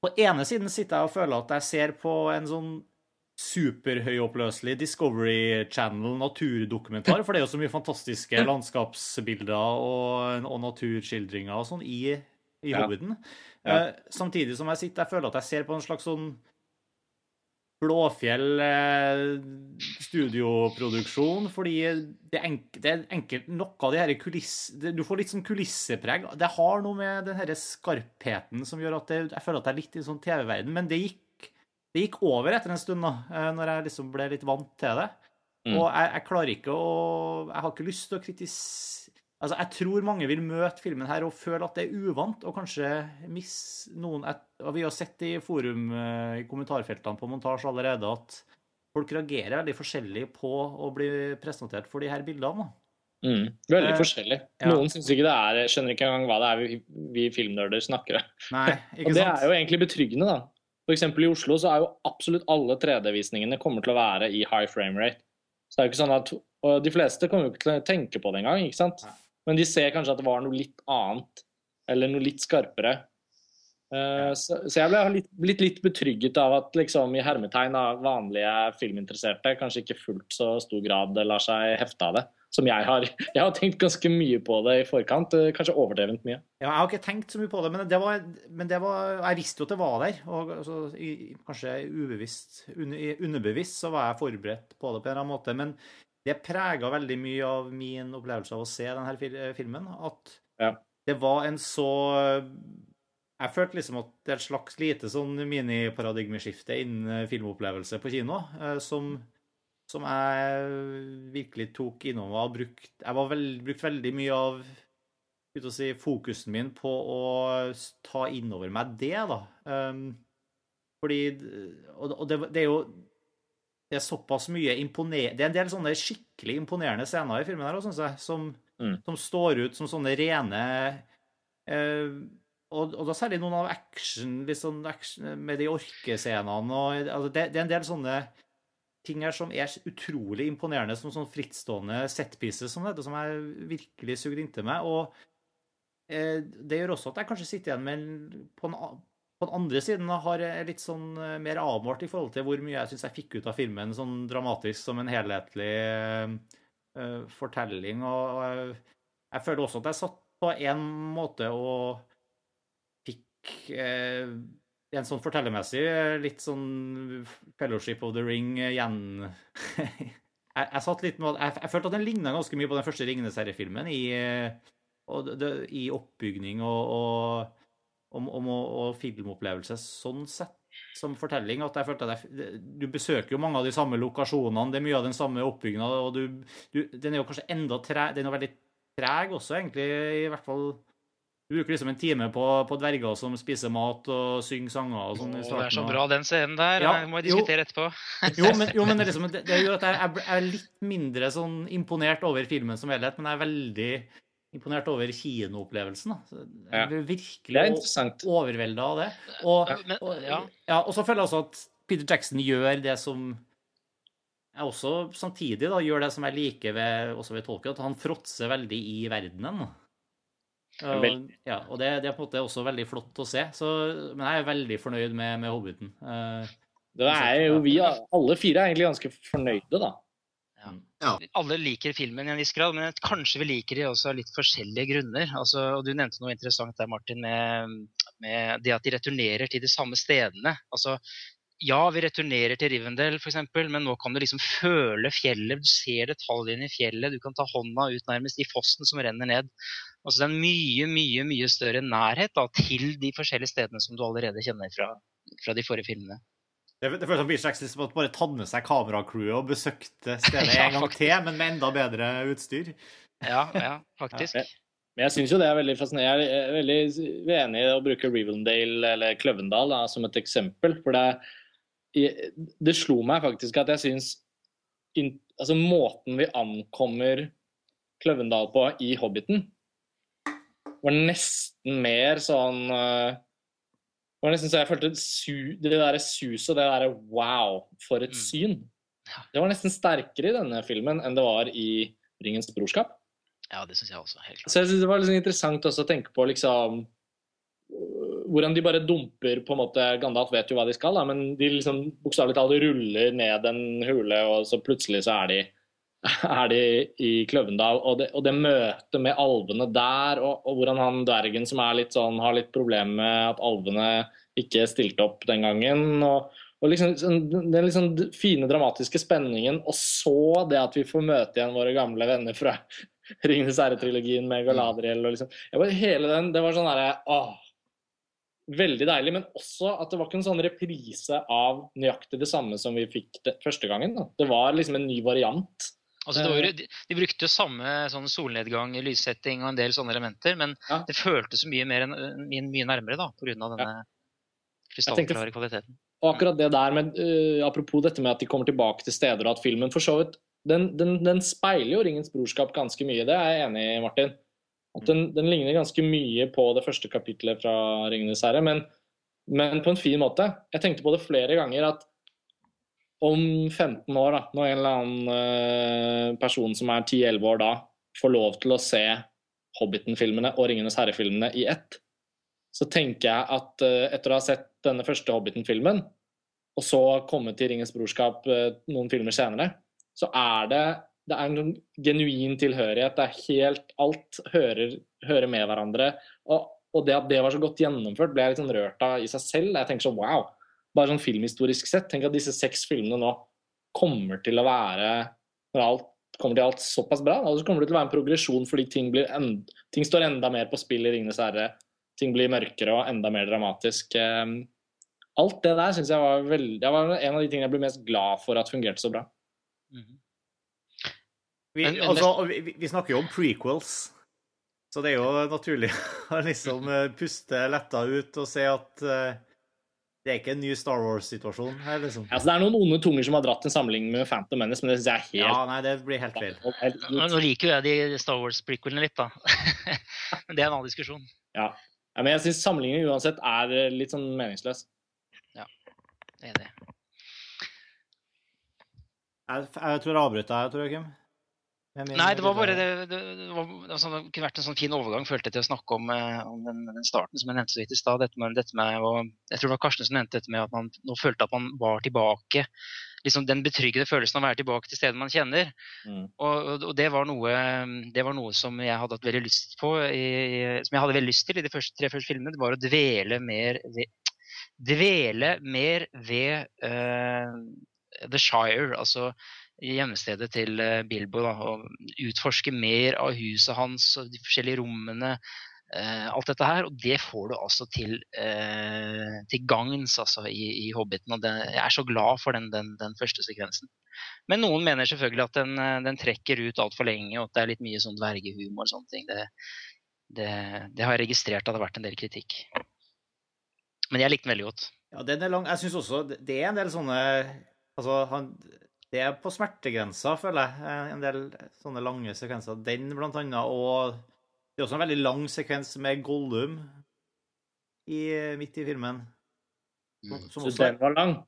på ene siden sitter jeg og føler at jeg ser på en sånn superhøyoppløselig Discovery Channel naturdokumentar, for det er jo så mye fantastiske landskapsbilder og, og naturskildringer og sånn i, i ja. Hobbiten. Ja. Uh, samtidig som jeg sitter jeg føler at jeg ser på en slags sånn Blåfjell eh, studioproduksjon, fordi det er, enk, det er enkelt Noe av de her kuliss... Du får litt sånn kulissepreg. Det har noe med den her skarpheten som gjør at det, jeg føler at det er litt i sånn TV-verden. Men det gikk, det gikk, over etter en stund, da, eh, når jeg liksom ble litt vant til det. Mm. Og jeg, jeg, klarer ikke å Jeg har ikke lyst til å kritisere Altså, jeg tror mange vil møte filmen her og føle at det er uvant, og kanskje misse noen og Vi har sett i forum, eh, i kommentarfeltene på montasje allerede, at folk reagerer veldig forskjellig på å bli presentert for de her bildene.
Mm, veldig eh, forskjellig. Ja. Noen ikke det er, skjønner ikke engang hva det er vi, vi filmnerder snakker om. og det er jo egentlig betryggende, da. F.eks. i Oslo så er jo absolutt alle 3D-visningene kommer til å være i high frame rate. Så det er jo ikke sånn at, og De fleste kommer jo ikke til å tenke på det engang. ikke sant? Nei. Men de ser kanskje at det var noe litt annet, eller noe litt skarpere. Uh, så, så, jeg ble litt, blitt litt betrygget av at liksom, i hermetegn av vanlige filminteresserte kanskje ikke fullt så stor grad lar seg hefte av det. Som jeg har. Jeg har tenkt ganske mye på det i forkant. Eh, kanskje overdrevent mye.
Ja, jeg har ikke tenkt så mye på det, men det var, men det var Jeg visste jo at det var der. Og altså, i, kanskje ubevisst, un, underbevisst så var jeg forberedt på det på en eller annen måte. Men det prega veldig mye av min opplevelse av å se denne filmen. At ja. det var en så jeg følte liksom at det er et slags lite sånn miniparadigmeskifte innen filmopplevelse på kino, eh, som, som jeg virkelig tok innover og brukt Jeg var veld, brukt veldig mye av si, fokusen min på å ta innover meg det, da. Um, fordi Og det, det, er jo det er såpass mye imponerende Det er en del sånne skikkelig imponerende scener i filmen her, synes jeg, som, mm. som står ut som sånne rene eh, og, og, da særlig noen av action, liksom action med de orkescenene. Og, altså det, det, er en del sånne ting her som er utrolig imponerende, som sånn frittstående setpieces som dette, som jeg virkelig sugde inntil meg. Og eh, det gjør også at jeg kanskje sitter igjen med på, en, på den andre siden har jeg litt sånn eh, mer avmålt i forhold til hvor mye jeg syns jeg fikk ut av filmen sånn dramatisk som en helhetlig uh, fortelling. Og, og jeg, føler også at jeg satt på en måte og eh, en sånn fortellermessig litt sånn Fellowship of the Ring igjen jeg, jeg, satt litt med, jeg, jeg følte at den ligna ganske mye på den første Ringenes-seriefilmen i, i oppbygning og, og, og, og, filmopplevelse sånn sett som fortelling. at jeg følte at jeg, Du besøker jo mange av de samme lokasjonene, det er mye av den samme oppbygginga. og du, du, Den er jo kanskje enda tre, den er veldig treg også, egentlig, i hvert fall du bruker liksom en time på, på, dverger som spiser mat og synger sanger. og sånn i
starten. Det er så bra, den scenen der. Ja, må jeg diskutere etterpå.
jo, men, jo, men det, liksom, det, det, gjør at jeg, jeg, er litt mindre sånn imponert over filmen som helhet, men jeg er veldig imponert over kinoopplevelsen. Jeg blir virkelig overvelda av det. Og, og, ja. Ja, og så føler jeg også at Peter Jackson gjør det som jeg også samtidig da, gjør det som jeg liker ved, også ved Tolkien, at han fråtser veldig i verdenen. Og, ja, og det, det, er på en måte også veldig flott å se. Så, men jeg er veldig fornøyd med, med Hobbiten. Uh,
da er jo vi alle fire er egentlig ganske fornøyde, da.
Ja. Ja. Alle liker filmen i en viss grad, men kanskje vi liker det også av litt forskjellige grunner. Altså, og Du nevnte noe interessant der, Martin, med, med, det at de returnerer til de samme stedene. Altså, ja, vi returnerer til Rivendell f.eks., men nå kan du liksom føle fjellet. Du ser detaljene i fjellet. Du kan ta hånda ut nærmest i fossen som renner ned. Altså Det er en mye, mye mye større nærhet da, til de forskjellige stedene som du allerede kjenner fra, fra de forrige filmene.
Det, det føles som Beach måtte bare tatt med seg kameracrewet og besøkte stedet en gang til, men med enda bedre utstyr.
Ja, ja, faktisk. Ja,
men jeg syns jo det er veldig fascinerende. Jeg er veldig enig i å bruke Rivendale eller Kløvendal da, som et eksempel. For det, det slo meg faktisk at jeg syns altså, måten vi ankommer Kløvendal på i Hobbiten, var nesten mer sånn uh, Det var nesten så jeg følte su, det der suset og det derre wow, for et mm. syn. Det var nesten sterkere i denne filmen enn det var i Ringens brorskap.
Ja, det syns jeg også. helt klart.
Så jeg synes Det var liksom interessant også å tenke på liksom hvordan de bare dumper på en måte Gandalf vet jo hva de skal, da, men de liksom bokstavelig talt ruller ned en hule, og så plutselig så er de, er de i Kløvendal. Og det, og det møtet med alvene der, og, og, hvordan han dvergen som er litt sånn, har litt problemer med at alvene ikke stilte opp den gangen. og, og liksom, sånn, Den liksom fine, dramatiske spenningen, og så det at vi får møte igjen våre gamle venner fra Ringenes herre-trilogien med Galadriel. og liksom, bare, hele den, Det var sånn derre veldig deilig, men også at det var ikke en sånn reprise av nøyaktig det samme som vi fikk det første gangen. Da. Det var liksom en ny variant.
Altså, var, de, de, brukte jo samme sånn solnedgang, lyssetting og en del sånne elementer, men ja. det føltes mye, mer, mye, mye nærmere da, pga. denne ja. krystallklare kvaliteten.
Og akkurat det der med, uh, Apropos dette med at de kommer tilbake til steder, og at filmen for så vidt den, den, den speiler jo Ringens brorskap ganske mye. Det er jeg enig i, Martin. At den, den, ligner ganske mye på det første kapitlet fra 'Ringenes herre', men, men, på en fin måte. Jeg tenkte på det flere ganger at om 15 år, da, når en eller annen uh, person som er 10-11 år da, får lov til å se Hobbiten-filmene og 'Ringenes herre'-filmene i ett, så tenker jeg at uh, etter å ha sett denne første Hobbiten-filmen, og så komme til 'Ringens brorskap' uh, noen filmer senere, så er det det er en genuin tilhørighet. Det er helt Alt hører, hører med hverandre. Og, og, det at det var så godt gjennomført, ble jeg litt sånn rørt av i seg selv. Jeg tenker sånn wow. Bare sånn filmhistorisk sett. Tenk at disse seks filmene nå kommer til å være Når alt kommer til alt såpass bra, da, så kommer det til å være en progresjon fordi ting, end, ting står enda mer på spill i 'Ringenes herre'. ting blir mørkere og enda mer dramatisk. Eh, alt det der syns jeg var veldig Det var en av de tingene jeg ble mest glad for at fungerte så bra.
Mhm.
Vi,
Men-
altså, vi, vi- vi snakker jo om prequels, så det er jo naturlig å liksom eh, puste letta ut og se at eh, det er ikke en ny Star Wars-situasjon her, liksom.
Altså, det er noen onde tunger som har dratt en sammenligning med Phantom Menace, men det syns jeg er helt
Ja, nei, det blir helt feil.
Nå liker jo jeg de Star Wars-prequelene litt, da. Men det er en annen diskusjon.
Ja. ja, men jeg syns sammenligningen uansett er eh, litt sånn meningsløs. Ja.
Enig.
Jeg, jeg tror jeg avbrøt deg, Kim. Min
Nei, det var bare det, det, det, var, det, var sånn, det kunne vært en sånn fin overgang følte jeg til å snakke om, eh, om den, den starten som jeg nevnte så vidt i stad. Dette med, dette med og, Jeg tror det var Karsten som nevnte dette med at man nå følte at man var tilbake. liksom Den betryggende følelsen av å være tilbake til stedet man kjenner.
Mm.
Og, og, og det, var noe, det var noe som jeg hadde hatt veldig lyst på i, Som jeg hadde veldig lyst til i de første, tre første filmene. Det var å dvele mer ved, dvele mer ved uh, The Shire, altså hjemstedet til eh, Bilbo. Da, og utforske mer av huset hans og de forskjellige rommene. eh, alt dette her, og det får du altså til, eh, til gagns altså, i, i Hobbiten. og det, Jeg er så glad for den, den, den første sekvensen. Men noen mener selvfølgelig at den, eh, den trekker ut altfor lenge, og at det er litt mye sånn dvergehumor og sånne ting. Det, det, det har jeg registrert at det har vært en del kritikk. Men jeg likte den veldig godt.
Ja, den er lang. Jeg syns også det- er en del sånne Altså, han Det er på smertegrensa, føler jeg, eh, en del sånne lange sekvenser. Den, blant annet, og det er også en veldig lang sekvens med Gollum i, midt i filmen.
Som,
Som
Så
også
den var lang.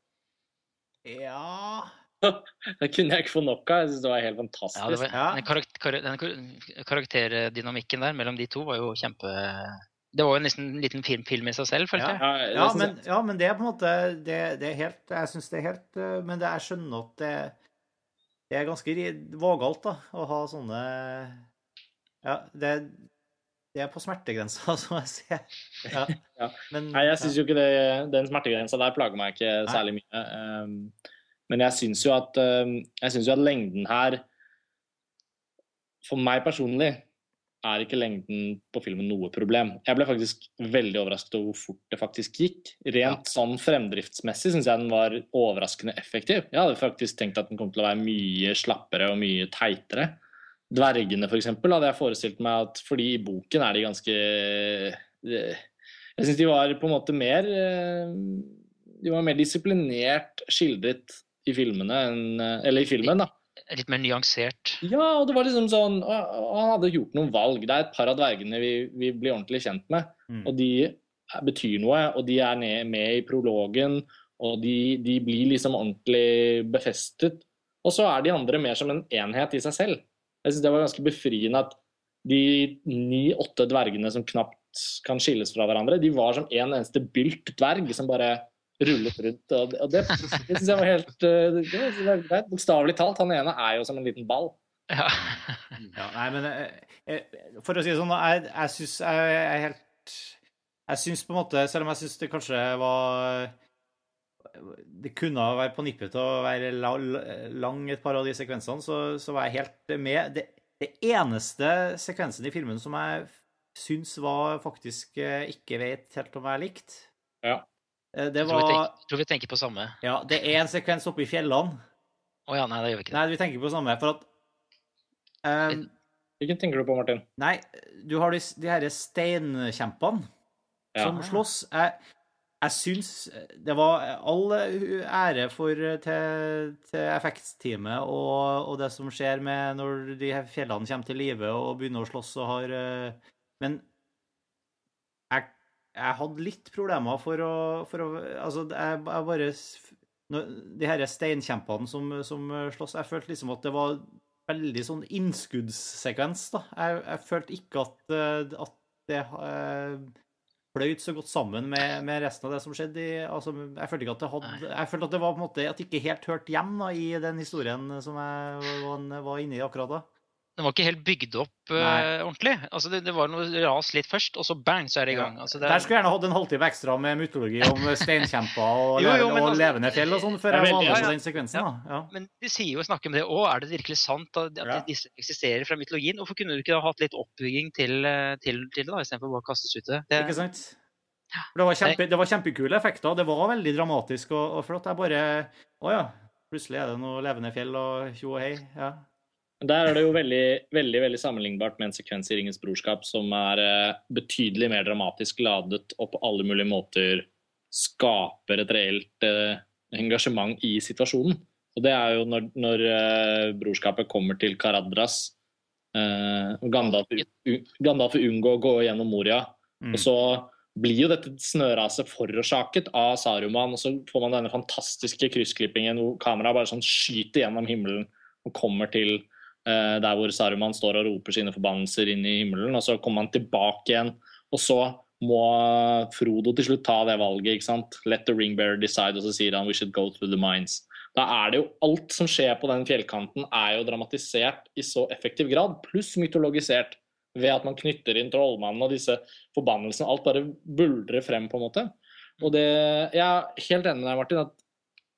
Ja
Det kunne jeg ikke få nok av. Jeg syns det var helt fantastisk.
Ja, var,
Ja.
Den, den karakterdynamikken der mellom de to var jo kjempe Det var jo nesten en liten film, film i seg selv, følte
Ja.
jeg.
Ja,
Ja, men, ja, men det er på en måte Det, det er helt Jeg syns det er helt eh, Men det, jeg skjønner at det, det er ganske vågalt, da, å ha sånne Ja, det, det er på smertegrensa, som jeg ser. Ja.
Ja.
Men
Nei, jeg syns jo ikke det, den smertegrensa der plager meg ikke særlig mye. Um, men jeg syns jo at um, jeg synes jo at lengden her For meg personlig er ikke lengden på filmen noe problem. Jeg ble faktisk veldig overrasket over hvor fort det faktisk gikk. Rent sånn fremdriftsmessig syns jeg den var overraskende effektiv. Jeg hadde faktisk tenkt at den kom til å være mye slappere og mye teitere. Dvergene, eksempel, hadde jeg forestilt meg at fordi i boken er de ganske eh, Jeg syns de var på en måte mer eh, De var mer disiplinert skildret i filmene enn eh, Eller i filmen, da.
Litt mer nyansert.
Ja, og det var liksom sånn Han hadde gjort noen valg. Det er et par av dvergene vi, vi blir ordentlig kjent med.
Mm.
Og de betyr noe, og de er ned, med i prologen. Og de, de blir liksom ordentlig befestet. Og så er de andre mer som en enhet i seg selv. Jeg synes det var ganske befriende at de ni-åtte dvergene som knapt kan skilles fra hverandre, de var som en eneste bylt dverg som bare rullet rundt. Og det, og det, det syns jeg var helt greit. Bokstavelig talt, han ene er jo som en liten ball.
Ja.
Ja, nei, men eh, eh, For å si det sånn, jeg, jeg syns jeg, jeg er helt Jeg syns på en måte, selv om jeg syns det kanskje var Det kunne være på nippet til å være lang et par av de sekvensene, så, så var jeg helt med. Det, det eneste sekvensen i filmen som jeg syns var faktisk ikke vet helt om jeg likte,
Ja.
Eh, det
Jeg tror, vi
var
tenker, tror vi tenker på samme.
Ja, det er en sekvens oppe i fjellene.
Å ja, nei, det gjør vi ikke.
Nei, vi tenker på samme, for at um,
Hvilken tenker du på, Martin?
Nei, du har de, de her steinkjempene
Ja.
som slåss. Jeg, jeg syns det var all ære for til, til effektteamet og, og det som skjer med når de fjellene kommer til live og begynner å slåss og har eh, Men jeg, hadde litt problemer for å, for å Altså, jeg, jeg bare De her steinkjempene som, som slåss Jeg følte liksom at det var veldig sånn innskuddssekvens, da. Jeg, jeg følte ikke at, eh, at det eh, fløyt så godt sammen med, med resten av det som skjedde. I, altså, jeg følte ikke at det hadde Jeg følte at det var på en måte at det ikke helt hørte hjem da, i den historien som jeg var, var inne i akkurat da.
Den var ikke helt bygd opp uh, ordentlig. Altså det, det, var noe ras litt først, og så bang, så er det i gang. Altså det
Der skulle jeg gjerne hatt en halvtime ekstra med mytologi om steinkjemper og, jo, jo, og altså, levende fjell og sånn, før jeg var med på den sekvensen. da. Ja.
Men de sier jo snakker om det òg. Er det virkelig sant at, at disse eksisterer fra mytologien? Hvorfor kunne du ikke ha hatt litt oppbygging til, eh, til, til det, da, istedenfor bare å kastes ut i det?
Ikke sant? Det var, kjempe, det var, kjempekule effekter. Det var veldig dramatisk og, og flott. Jeg bare Å ja, plutselig er det noe levende fjell og tjo og hei. Ja.
Der er det jo veldig, veldig, veldig sammenlignbart med en sekvens i Ringens brorskap som er uh, betydelig mer dramatisk ladet og på alle mulige måter skaper et reelt uh, engasjement i situasjonen. Og det er jo når, når uh, brorskapet kommer til Karadras. Gandalf, Gandalf unngår å gå gjennom Moria. Mm. Og så blir jo dette snøraset forårsaket av Saruman, og så får man denne fantastiske kryssklippingen hvor kameraet bare sånn skyter gjennom himmelen og kommer til Eh, der hvor Saruman står og roper sine forbannelser inn i himmelen. og Så kommer han tilbake igjen, og så må Frodo til slutt ta det valget. ikke sant? Let the ring bearer decide, og så sier han we should go through the mines. Da er det jo Alt som skjer på den fjellkanten, er jo dramatisert i så effektiv grad, pluss mytologisert ved at man knytter inn trollmannen og disse forbannelsene. Alt bare buldrer frem, på en måte. Og det, Jeg er helt enig med deg, Martin, at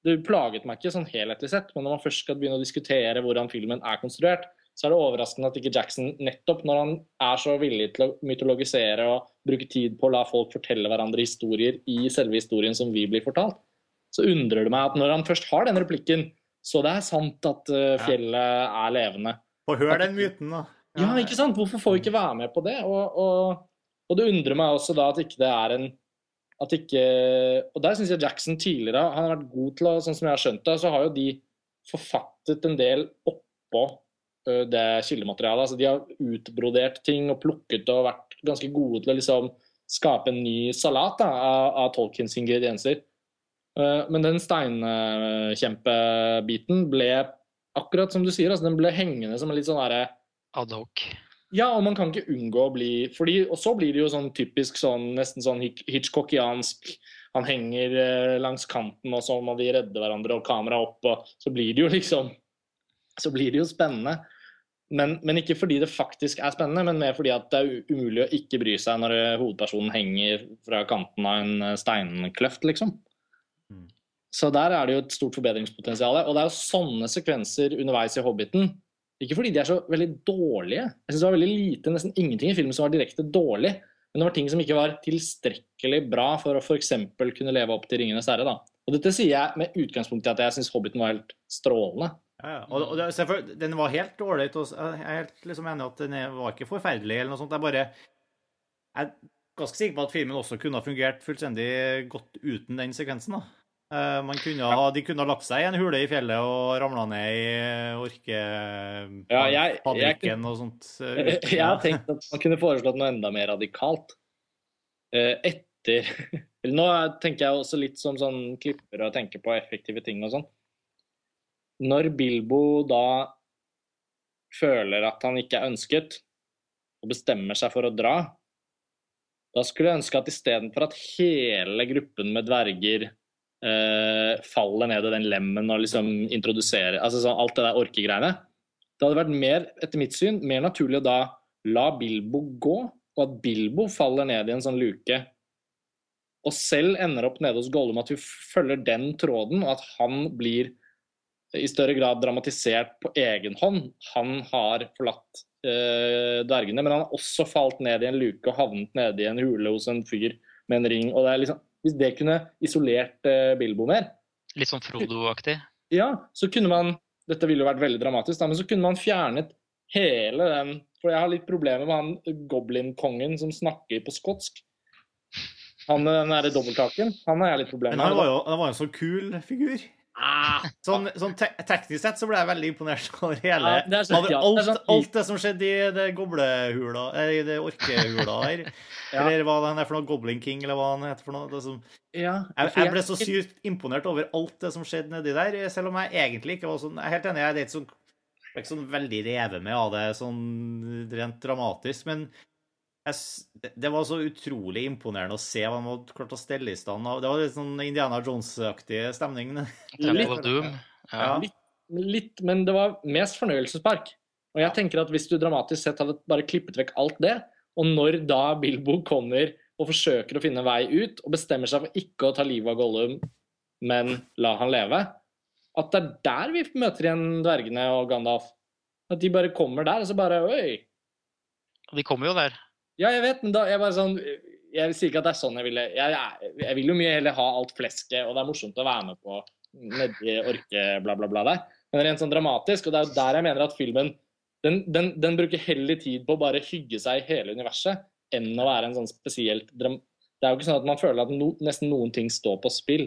det plaget meg ikke sånn helhetlig sett, men når man først skal begynne å diskutere hvordan filmen er konstruert, så er det overraskende at ikke Jackson, nettopp når han er så villig til å mytologisere og bruke tid på å la folk fortelle hverandre historier i selve historien som vi blir fortalt, så undrer det meg at når han først har den replikken, så det er sant at uh, fjellet er levende.
Få høre den myten, da.
Ja. ja, ikke sant? Hvorfor får vi ikke være med på det? Og, og, og det undrer meg også da at ikke det er en at ikke Og der syns jeg Jackson tidligere han har vært god til å Sånn som jeg har skjønt det, så har jo de forfattet en del oppå det kildematerialet. Altså de har utbrodert ting og plukket og vært ganske gode til å liksom skape en ny salat da, av, av Tolkiens ingredienser. Men den steinkjempebiten ble akkurat som du sier, altså den ble hengende som en litt sånn derre
Adhoc.
Ja, og man kan ikke unngå å bli fordi, Og så blir det jo sånn typisk sånn nesten sånn Hitchcockiansk Han henger eh, langs kanten, og så må de redde hverandre, og kamera opp, og så blir det jo liksom Så blir det jo spennende. Men, men, ikke fordi det faktisk er spennende, men mer fordi at det er umulig å ikke bry seg når eh, hovedpersonen henger fra kanten av en eh, steinkløft, liksom. Mm. Så der er det jo et stort forbedringspotensial. Og det er jo sånne sekvenser underveis i Hobbiten ikke fordi de er så veldig dårlige. Jeg synes det var veldig lite, nesten ingenting i filmen som var direkte dårlig. Men det var ting som ikke var tilstrekkelig bra for å f.eks. kunne leve opp til 'Ringenes herre'. da. Og dette sier jeg med utgangspunkt i at jeg syns 'Hobbiten' var helt strålende.
Ja, ja. Og, det, Den var helt dårlig. Jeg er helt liksom enig at den var ikke forferdelig. eller noe sånt. Jeg bare jeg er ganske sikker på at filmen også kunne ha fungert fullstendig godt uten den sekvensen. da. Eh, kunne ha, de kunne ha lagt seg i en hule i fjellet og ramla ned i orkefabrikken ja, og sånt.
Jeg har tenkt at man kunne foreslått noe enda mer radikalt. Eh, etter Nå tenker jeg også litt som sånn klipper og tenker på effektive ting og sånn. Når Bilbo da føler at han ikke er ønsket, og bestemmer seg for å dra, da skulle jeg ønske at istedenfor at hele gruppen med dverger uh, faller ned i den lemmen og liksom introduserer altså sånn, Alt det der orkegreiene. Det hadde vært mer, etter mitt syn, mer naturlig å da la Bilbo gå, og at Bilbo faller ned i en sånn luke. Og selv ender opp nede hos Gollum, at vi følger den tråden, og at han blir i større grad dramatisert på egen hånd. Han har forlatt uh, dvergene, men han har også falt ned i en luke og havnet nede i en hule hos en fyr med en ring. og det er liksom hvis det kunne isolert eh, Bilbo mer
Litt sånn Frodo-aktig?
Ja, så kunne man Dette ville jo vært veldig dramatisk, da, men så kunne man fjernet hele den For jeg har litt problemer med han goblin-kongen som snakker på skotsk. Han med den derre dobbelttaken, han har jeg litt problemer
med. Men han var jo, han var jo en så kul figur. Ah, sånn, sånn te teknisk sett så ble jeg veldig imponert over hele ja, det sant, ja. alt, det alt, det som skjedde i det goblehula eh, I det orkehula her. ja. Eller hva det er for noe? Goblin King, eller hva han heter for noe. Som, jeg, jeg, ble så sykt imponert over alt det som skjedde nedi der, selv om jeg egentlig ikke var sånn Jeg er helt enig, jeg er ikke sånn, ikke sånn veldig revet med av det sånn rent dramatisk, men jeg, det var så utrolig imponerende å se hva han hadde klart å stelle i stand. Det var litt sånn Indiana Jones-aktig stemning.
Litt, ja.
litt, litt, men det var mest fornøyelsespark. Og jeg tenker at Hvis du dramatisk sett hadde bare klippet vekk alt det, og når da Bilbo kommer og forsøker å finne vei ut, og bestemmer seg for ikke å ta livet av Gollum, men la han leve, at det er der vi møter igjen dvergene og Gandalf. At de bare kommer der, og så bare Oi!
De kommer jo der.
Ja, jeg vet, men da jeg bare sånn Jeg sier ikke at det er sånn jeg ville Jeg, jeg, jeg vil jo mye heller ha alt flesket, og det er morsomt å være med på nedi orke bla, bla, bla der. Men rent sånn dramatisk, og det er jo der jeg mener at filmen den, den, den bruker heller tid på å bare hygge seg i hele universet enn å være en sånn spesielt dram Det er jo ikke sånn at man føler at no, nesten noen ting står på spill.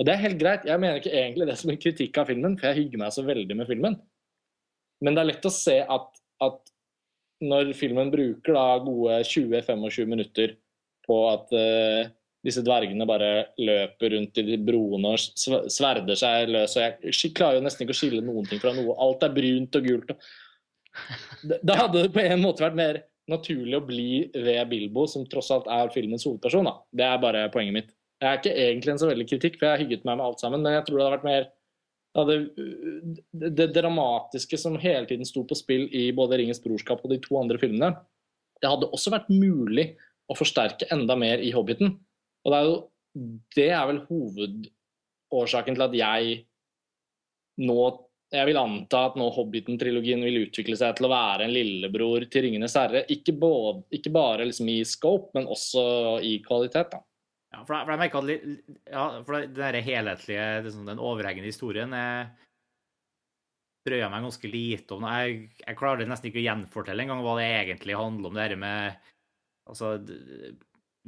Og det er helt greit. Jeg mener ikke egentlig det som en kritikk av filmen, for jeg hygger meg så veldig med filmen. Men det er lett å se at, at når filmen bruker da gode 20-25 minutter på at uh, disse dvergene bare løper rundt i de broene og sverder seg løs. og Jeg klarer jo nesten ikke å skille noen ting fra noe. Alt er brunt og gult. Da hadde det på en måte vært mer naturlig å bli ved Bilbo, som tross alt er filmens hovedperson. Da. Det er bare poenget mitt. Jeg er ikke egentlig en så veldig kritikk, for jeg har hygget meg med alt sammen, men jeg tror det hadde vært mer ja, det, det, dramatiske som hele tiden sto på spill i både 'Ringens brorskap' og de to andre filmene, det hadde også vært mulig å forsterke enda mer i 'Hobbiten'. Og det er jo det er vel hovedårsaken til at jeg nå Jeg vil anta at nå Hobbiten-trilogien vil utvikle seg til å være en lillebror til 'Ringenes herre'. Ikke, både, ikke bare liksom i scope, men også i kvalitet. da.
Ja, for jeg, for jeg merker at ja, for den helhetlige, liksom, den overhengende historien jeg jeg meg ganske lite om. Jeg, jeg klarer nesten ikke å gjenfortelle engang hva det egentlig handler om. det her med altså,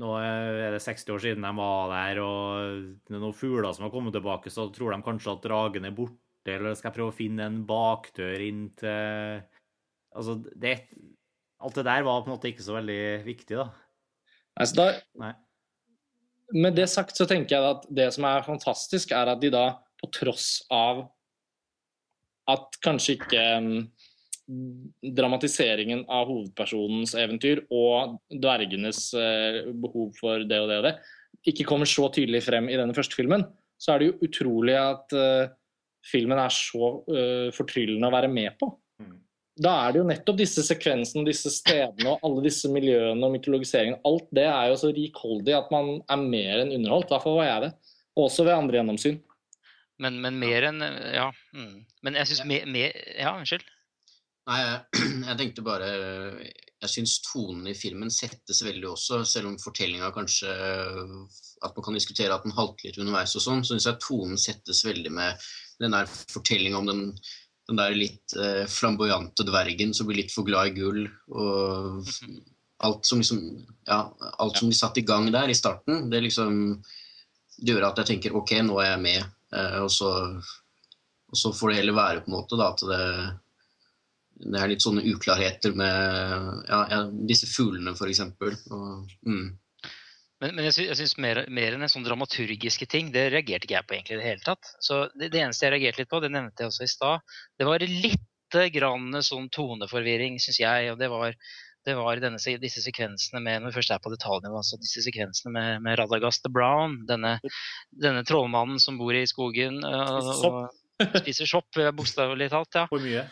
Nå er det 60 år siden de var der, og det er noen fugler som har kommet tilbake, så tror de kanskje at dragen er borte, eller skal jeg prøve å finne en bakdør inn til Altså, det Alt det der var på en måte ikke så veldig viktig, da.
Altså, da Nei med det sagt så tenker jeg at det som er fantastisk, er at de da, på tross av at kanskje ikke um, dramatiseringen av hovedpersonens eventyr og dvergenes uh, behov for det og det og det ikke kommer så tydelig frem i denne første filmen, så er det jo utrolig at uh, filmen er så uh, fortryllende å være med på da er det jo nettopp disse sekvensene, disse stedene og alle disse miljøene og mytologiseringen. Alt det er jo så rikholdig at man er mer enn underholdt. I hvert fall var jeg det. Også ved andre gjennomsyn.
Men, men mer enn Ja. Mm. Men jeg syns mer, mer, Ja, unnskyld.
Nei, jeg, jeg tenkte bare Jeg syns tonen i filmen settes veldig også, selv om fortellinga kanskje At man kan diskutere at den halter litt underveis og sånn, så syns jeg tonen settes veldig med den der fortellinga om den den der litt eh, flamboyante dvergen som blir litt for glad i gull. Og alt som liksom Ja, alt som blir satt i gang der i starten, det liksom gjør at jeg tenker OK, nå er jeg med. Eh, og, så, og, så, får det heller være på en måte da, at det, det er litt sånne uklarheter med ja, disse fuglene, f.eks. Mm.
Men, men, jeg syns mer, mer, enn en sånn dramaturgiske ting, det reagerte ikke jeg på egentlig i det hele tatt. Så det, det, eneste jeg reagerte litt på, det nevnte jeg også i stad, det var lite grann sånn toneforvirring, syns jeg. Og det var, det var denne, disse sekvensene med når vi først er på detaljnivå, altså disse sekvensene med, med Radagast the Brown, denne, denne, trollmannen som bor i skogen og, og spiser sopp, bokstavelig talt. ja.
Hvor mye?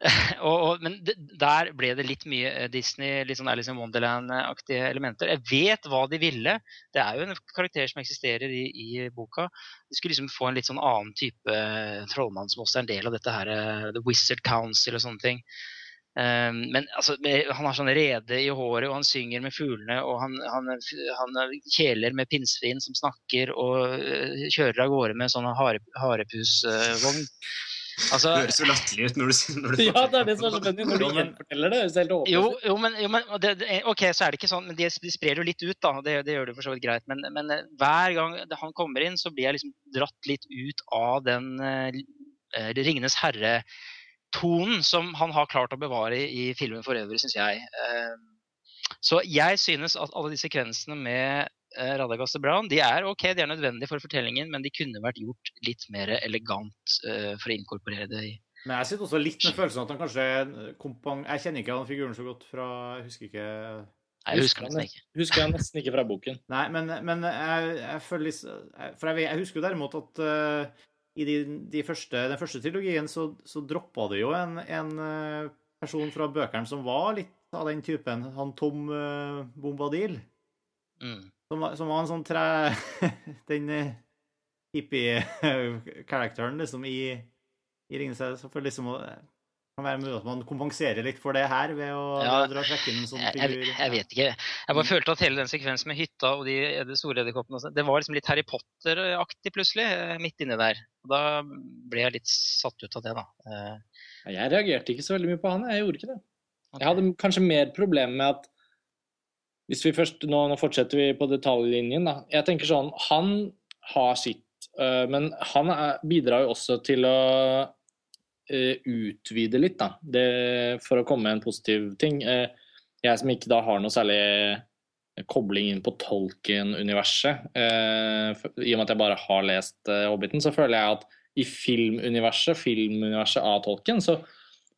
og, og, men der ble det litt mye eh, Disney, litt sånn Alice in Wonderland-aktige elementer. Jeg vet hva de ville. Det er jo en karakter som eksisterer i, i boka. De skulle liksom få en litt sånn annen type eh, trollmann som også er en del av dette her uh, The Wizard Council og sånne ting. Um, men altså, han har sånn rede i håret, og han synger med fuglene, og han, han, han kjeler med pinnsvin som snakker, og uh, kjører av gårde med sånn hare, harepusvogn. Uh,
Altså, det høres jo latterlig ut når du, når du
Ja, det er det som er så funny. når du gjenforteller det. det
jo, jo, men, jo, men det, det, OK, så er det ikke sånn, men de, de sprer jo litt ut, da. Det, det gjør det for så vidt greit. Men, men, eh, hver gang han kommer inn, så blir jeg liksom dratt litt ut av den uh, Ringenes herre-tonen som han har klart å bevare i, i filmen for øvrig, syns jeg. Uh, så jeg synes at alle de sekvensene med Radagast og Brown de er ok, de er nødvendige for fortellingen, men de kunne vært gjort litt mer elegant uh, for å inkorporere det i
Men jeg sitter også litt med følelsen at han kanskje kompang... Jeg kjenner ikke han figuren så godt fra Jeg husker ikke Nei,
jeg husker nesten ikke.
Husker jeg nesten ikke fra boken.
Nei, men, men jeg, jeg, føler litt For jeg, jeg, husker jo derimot at uh, i de, de første, den første trilogien så, så droppa det jo en, en eh, person fra bøkene som var litt av den typen. Han Tom uh, Bombadil.
Mm.
Som, var- som var en sånn tre... Den uh, hippie-karakteren liksom i, i Ringnes. herre. Så for liksom å kan være mulig at man kompenserer litt for det her ved å,
Ja,
ved å dra trekke inn en sånn
Jeg, jeg, jeg vet ikke. Jeg bare følte at hele den sekvensen med hytta og de, de store edderkoppene sånn, Det var liksom litt Harry Potter-aktig plutselig, eh, midt inni der. Og da ble jeg litt satt ut av det, da. Eh,
Jeg reagerte ikke så veldig mye på han. Jeg gjorde ikke det. Jeg hadde kanskje mer problemer med at hvis vi først, nå, nå fortsetter vi på detaljlinjen. da. Jeg tenker sånn, Han har sitt, øh, men han er, bidrar jo også til å øh, utvide litt, da. Det, for å komme med en positiv ting. Eh, jeg som ikke da har noe særlig kobling inn på Tolkien-universet, i og med at jeg bare har lest Hobbiten, så føler jeg at i filmuniverset, filmuniverset av Tolkien, så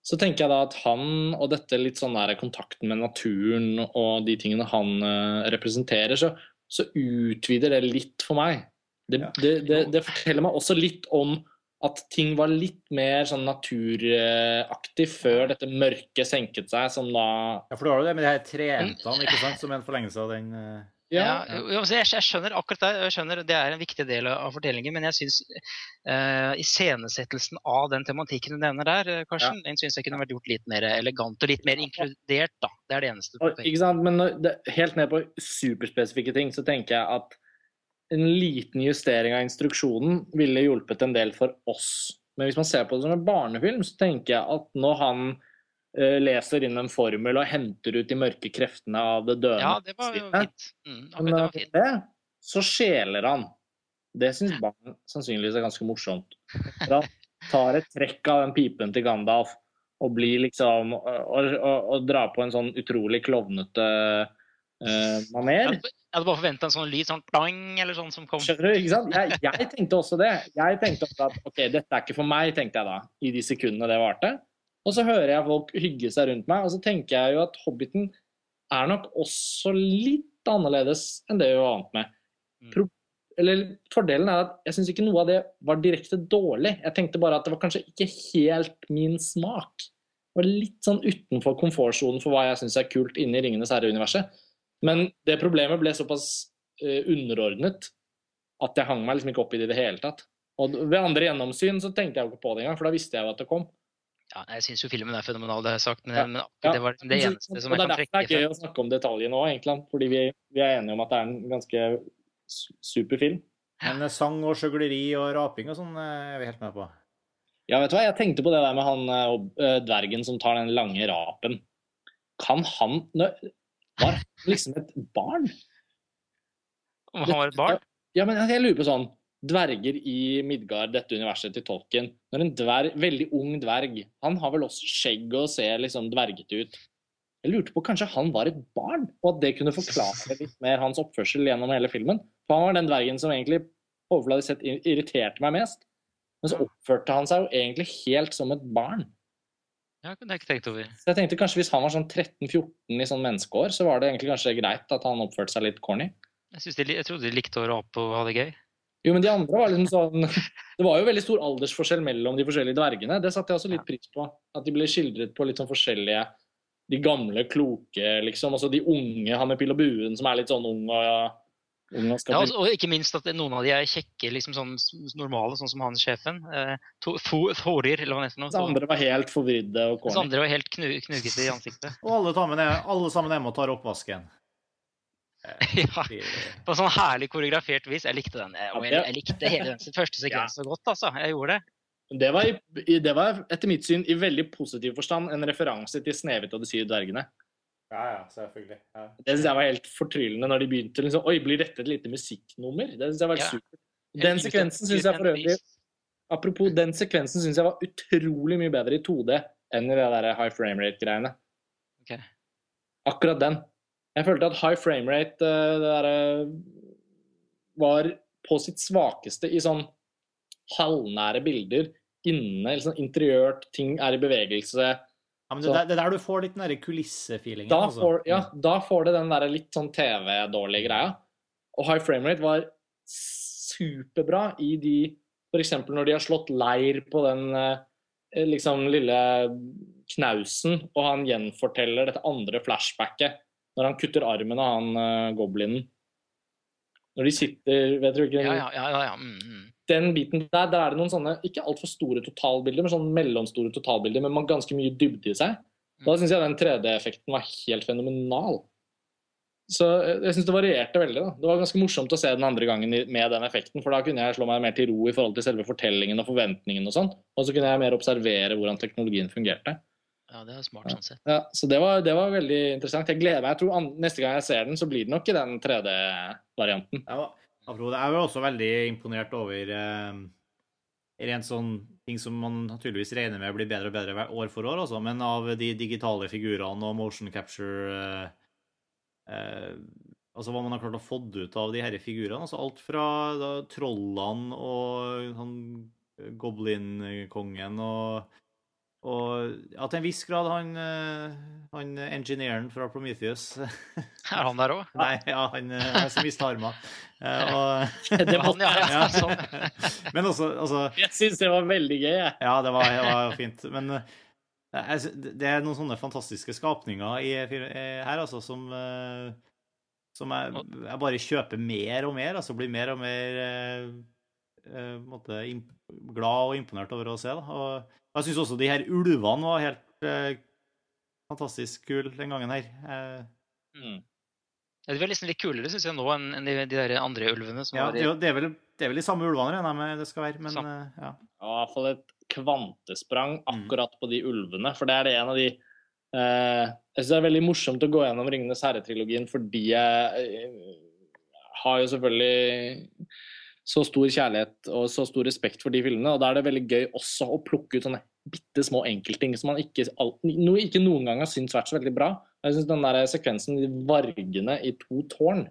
så tenker jeg da at han og dette litt sånn der kontakten med naturen og de tingene han eh, representerer, så, så utvider det litt for meg. Det, det, det, det forteller meg også litt om at ting var litt mer sånn naturaktig før dette mørket senket seg, som da
Ja, for det har jo det med de her treentene, ikke sant, som en forlengelse av den eh,
Ja, altså, jeg, jeg skjønner akkurat det. Jeg skjønner Det er en viktig del av fortellingen. Men jeg syns uh, iscenesettelsen av den tematikken du nevner der, Karsten, ja. den syns jeg kunne vært gjort litt mer elegant og litt mer inkludert. da. Det er det eneste.
Og, ikke sant? Men det, helt ned på superspesifikke ting, så tenker jeg at en liten justering av instruksjonen ville hjulpet en del for oss. Men hvis man ser på det som en barnefilm, så tenker jeg at når han eh, leser inn en formel og henter ut de mørke kreftene av det døende
Ja, det var jo fint. Mm,
men
det var
eh,
fint.
det, så skjeler han. Det syns barn sannsynligvis er ganske morsomt. For han tar et trekk av den pipen til Gandalf og blir liksom Og, og, og drar på en sånn utrolig klovnete uh, maner.
Jeg hadde- jeg hadde bare forventa en sånn lyd, sånn plang, eller sånn som kom.
Skjønner du? ikke sant? Jeg, jeg tenkte også det. Jeg tenkte også at ok, dette er ikke for meg, tenkte jeg da, i de sekundene det varte. Og så hører jeg folk hygge seg rundt meg, og så tenker jeg jo at Hobbiten er nok også litt annerledes enn det vi var vant med.
Mm.
Pro eller Fordelen er at jeg syns ikke noe av det var direkte dårlig. Jeg tenkte bare at det var kanskje ikke helt min smak. Det var litt sånn utenfor komfortsonen for hva jeg syns er kult inne i Ringenes herre-universet. Men det problemet ble såpass uh, underordnet at jeg hang meg liksom ikke opp i det i det hele tatt. Og ved andre gjennomsyn så tenkte jeg jo ikke på det engang, for da visste jeg jo at det kom.
Ja, jeg syns jo filmen er fenomenal, det har jeg sagt, men,
Ja,
men
ja.
det var det eneste som jeg kan trekke
derfor det er gøy å snakke om detaljer nå, egentlig, fordi vi, vi er enige om at det er en ganske su- super film.
Men eh, sang og sjøgleri og raping og sånn eh, er vi helt med på.
Ja, vet du hva, jeg tenkte på det der med han eh, dvergen som tar den lange rapen. Kan han Var han liksom et barn?
Om han var et barn?
Ja, men jeg lurer på sånn Dverger i Midgard, dette universet til Tolkien. Når en dverg, veldig ung dverg Han har vel også skjegg og ser liksom dvergete ut. Jeg lurte på kanskje han var et barn, og at det kunne forklare litt mer hans oppførsel gjennom hele filmen. For han var den dvergen som egentlig overfladisk sett irriterte meg mest. Men så oppførte han seg jo egentlig helt som et barn.
Ja, det har jeg ikke tenkt over.
Så jeg tenkte kanskje hvis han var sånn 13-14 i sånn menneskeår, så var det egentlig kanskje greit at han oppførte seg litt corny.
Jeg, de, jeg trodde de likte å rape og ha det gøy.
Jo, men de andre var liksom sånn Det var jo veldig stor aldersforskjell mellom de forskjellige dvergene. Det satte jeg også litt pris på. At de ble skildret på litt sånn forskjellige De gamle, kloke, liksom. Altså de unge, han med pil og buen som er litt sånn ung og, ung og
Ja,
skal
altså, og ikke minst at noen av de er kjekke, liksom sånn normale, sånn som han sjefen. Eh, Thorir, eller hva det heter. Nå.
andre var helt forvridde og
Mens
De
andre var helt knu, knugete i ansiktet.
Og alle sammen er, alle sammen er med og tar oppvasken.
ja, På sånn herlig koreografert vis. Jeg likte den. eh, Og jeg, jeg likte hele den første sekvensen så godt, altså. Jeg gjorde det.
Det var, i, det var etter mitt syn i veldig positiv forstand en referanse til 'Snehvit og de syv dvergene'.
Ja, ja, selvfølgelig. Ja.
Det synes jeg var helt fortryllende når de begynte liksom Oi, blir dette et lite musikknummer? Det synes jeg var
Ja.
supert. Den sekvensen syns jeg for øvrig Apropos den sekvensen syns jeg var utrolig mye bedre i 2D enn i det der high frame rate-greiene.
Ok.
Akkurat den. Jeg følte at high frame rate eh, der, eh, var på sitt svakeste i sånn halvnære bilder inne, sånn interiørt, ting er i bevegelse.
Ja, men det, er- det er der du får litt den der kulissefeelingen.
Da
altså.
får, ja, da får det den der litt sånn TV-dårlige greia. Og high frame rate var superbra i de F.eks. når de har slått leir på den eh, liksom lille knausen, og han gjenforteller dette andre flashbacket når han kutter armen av han uh, goblinen. Når de sitter Vet du hvilken
Ja, ja, ja. Mm, mm.
Den biten der, der er det noen sånne ikke altfor store totalbilder, men sånn mellomstore totalbilder med ganske mye dybde i seg. Da syns jeg den 3D-effekten var helt fenomenal. Så jeg syns det varierte veldig. da. Det var ganske morsomt å se den andre gangen med den effekten, for da kunne jeg slå meg mer til ro i forhold til selve fortellingen og forventningen og sånn. Og så kunne jeg mer observere hvordan teknologien fungerte.
Ja, det er smart sånn sett.
Ja, så det var, det var veldig interessant. Jeg gleder meg. Jeg tror an, Neste gang jeg ser den, så blir det nok i den 3D-varianten.
Jeg var, apropos det, jeg var også veldig imponert over eh, rent sånn ting som man naturligvis regner med blir bedre og bedre år for år, altså, men av de digitale figurene og motion capture eh, eh, Altså hva man har klart å få ut av de disse figurene. altså Alt fra da, trollene og sånn Goblin-kongen og og ja, til en viss grad han, eh, han engineeren fra Prometheus
Er han der òg?
Nei, ja, han eh, er så mista armer. Eh, og
Det var-
Han, ja, ja. Sånn.
Men også, altså
Jeg syns det var veldig gøy, jeg.
Ja, det var, det var fint. Men eh, det er noen sånne fantastiske skapninger i, eh, her, altså, som eh, som jeg, jeg bare kjøper mer og mer. Altså blir mer og mer eh, eh, måte imp glad og imponert over å se. Da. Og jeg syns også de her ulvene var helt eh, fantastisk kule den gangen her. Eh,
Mm.
Ja, De var liksom litt kulere synes jeg nå enn de, de der andre ulvene. som
ja,
de...
det, er vel, det er vel de samme ulvene, regner jeg med det skal være. Men
Sam-
eh, ja.
Ja, i hvert fall et kvantesprang
Mm.
akkurat på de ulvene. For det er det en av de eh, Jeg syns det er veldig morsomt å gå gjennom 'Ringenes herre'-trilogien fordi jeg eh, har jo selvfølgelig så stor kjærlighet og så stor respekt for de filmene. Og da er det veldig gøy også å plukke ut sånne bitte små enkeltting som man ikke, all- no, ikke noen gang har syntes vært så veldig bra. Jeg syns den der sekvensen, de vargene i to tårn,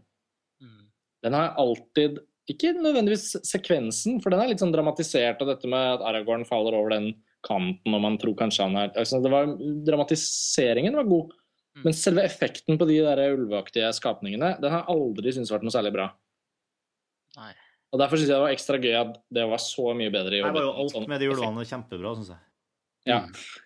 Mm.
den har jeg alltid Ikke nødvendigvis sekvensen, for den er litt sånn dramatisert, og dette med at Aragorn faller over den kanten, og man tror kanskje han er altså, det var, Dramatiseringen var god,
Mm.
men selve effekten på de der ulveaktige skapningene, den har jeg aldri syntes vært noe særlig bra.
Nei.
Og Derfor syns jeg det var ekstra gøy at det var så mye bedre i
Her var jo alt
sånn
med de ulvene kjempebra, syns jeg.
Ja.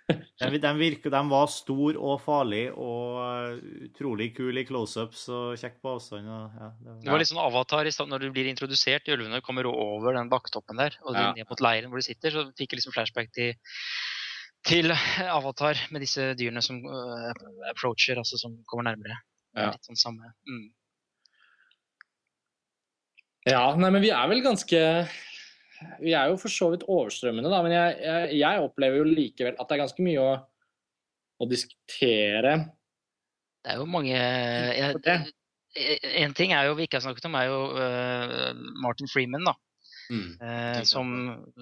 De, de, virker, de var stor og farlig og utrolig kul i close-ups og kjekk på avstand. Og, ja, det
Det var litt sånn avatar i stand, når du blir introdusert i ulvene, kommer over den bakketoppen der, og
Ja.
ned mot leiren hvor du sitter, så fikk jeg liksom flashback til, til avatar med disse dyrene som uh, approacher, altså som kommer nærmere. Er
Ja.
Litt sånn samme. Mm.
Ja, nei, men vi er vel ganske Vi er jo for så vidt overstrømmende, da, men jeg, jeg, jeg opplever jo likevel at det er ganske mye å, å diskutere.
Det er jo mange jeg. En ting er jo vi ikke har snakket om, er jo uh, Martin Freeman, da.
Mm.
Eh, som,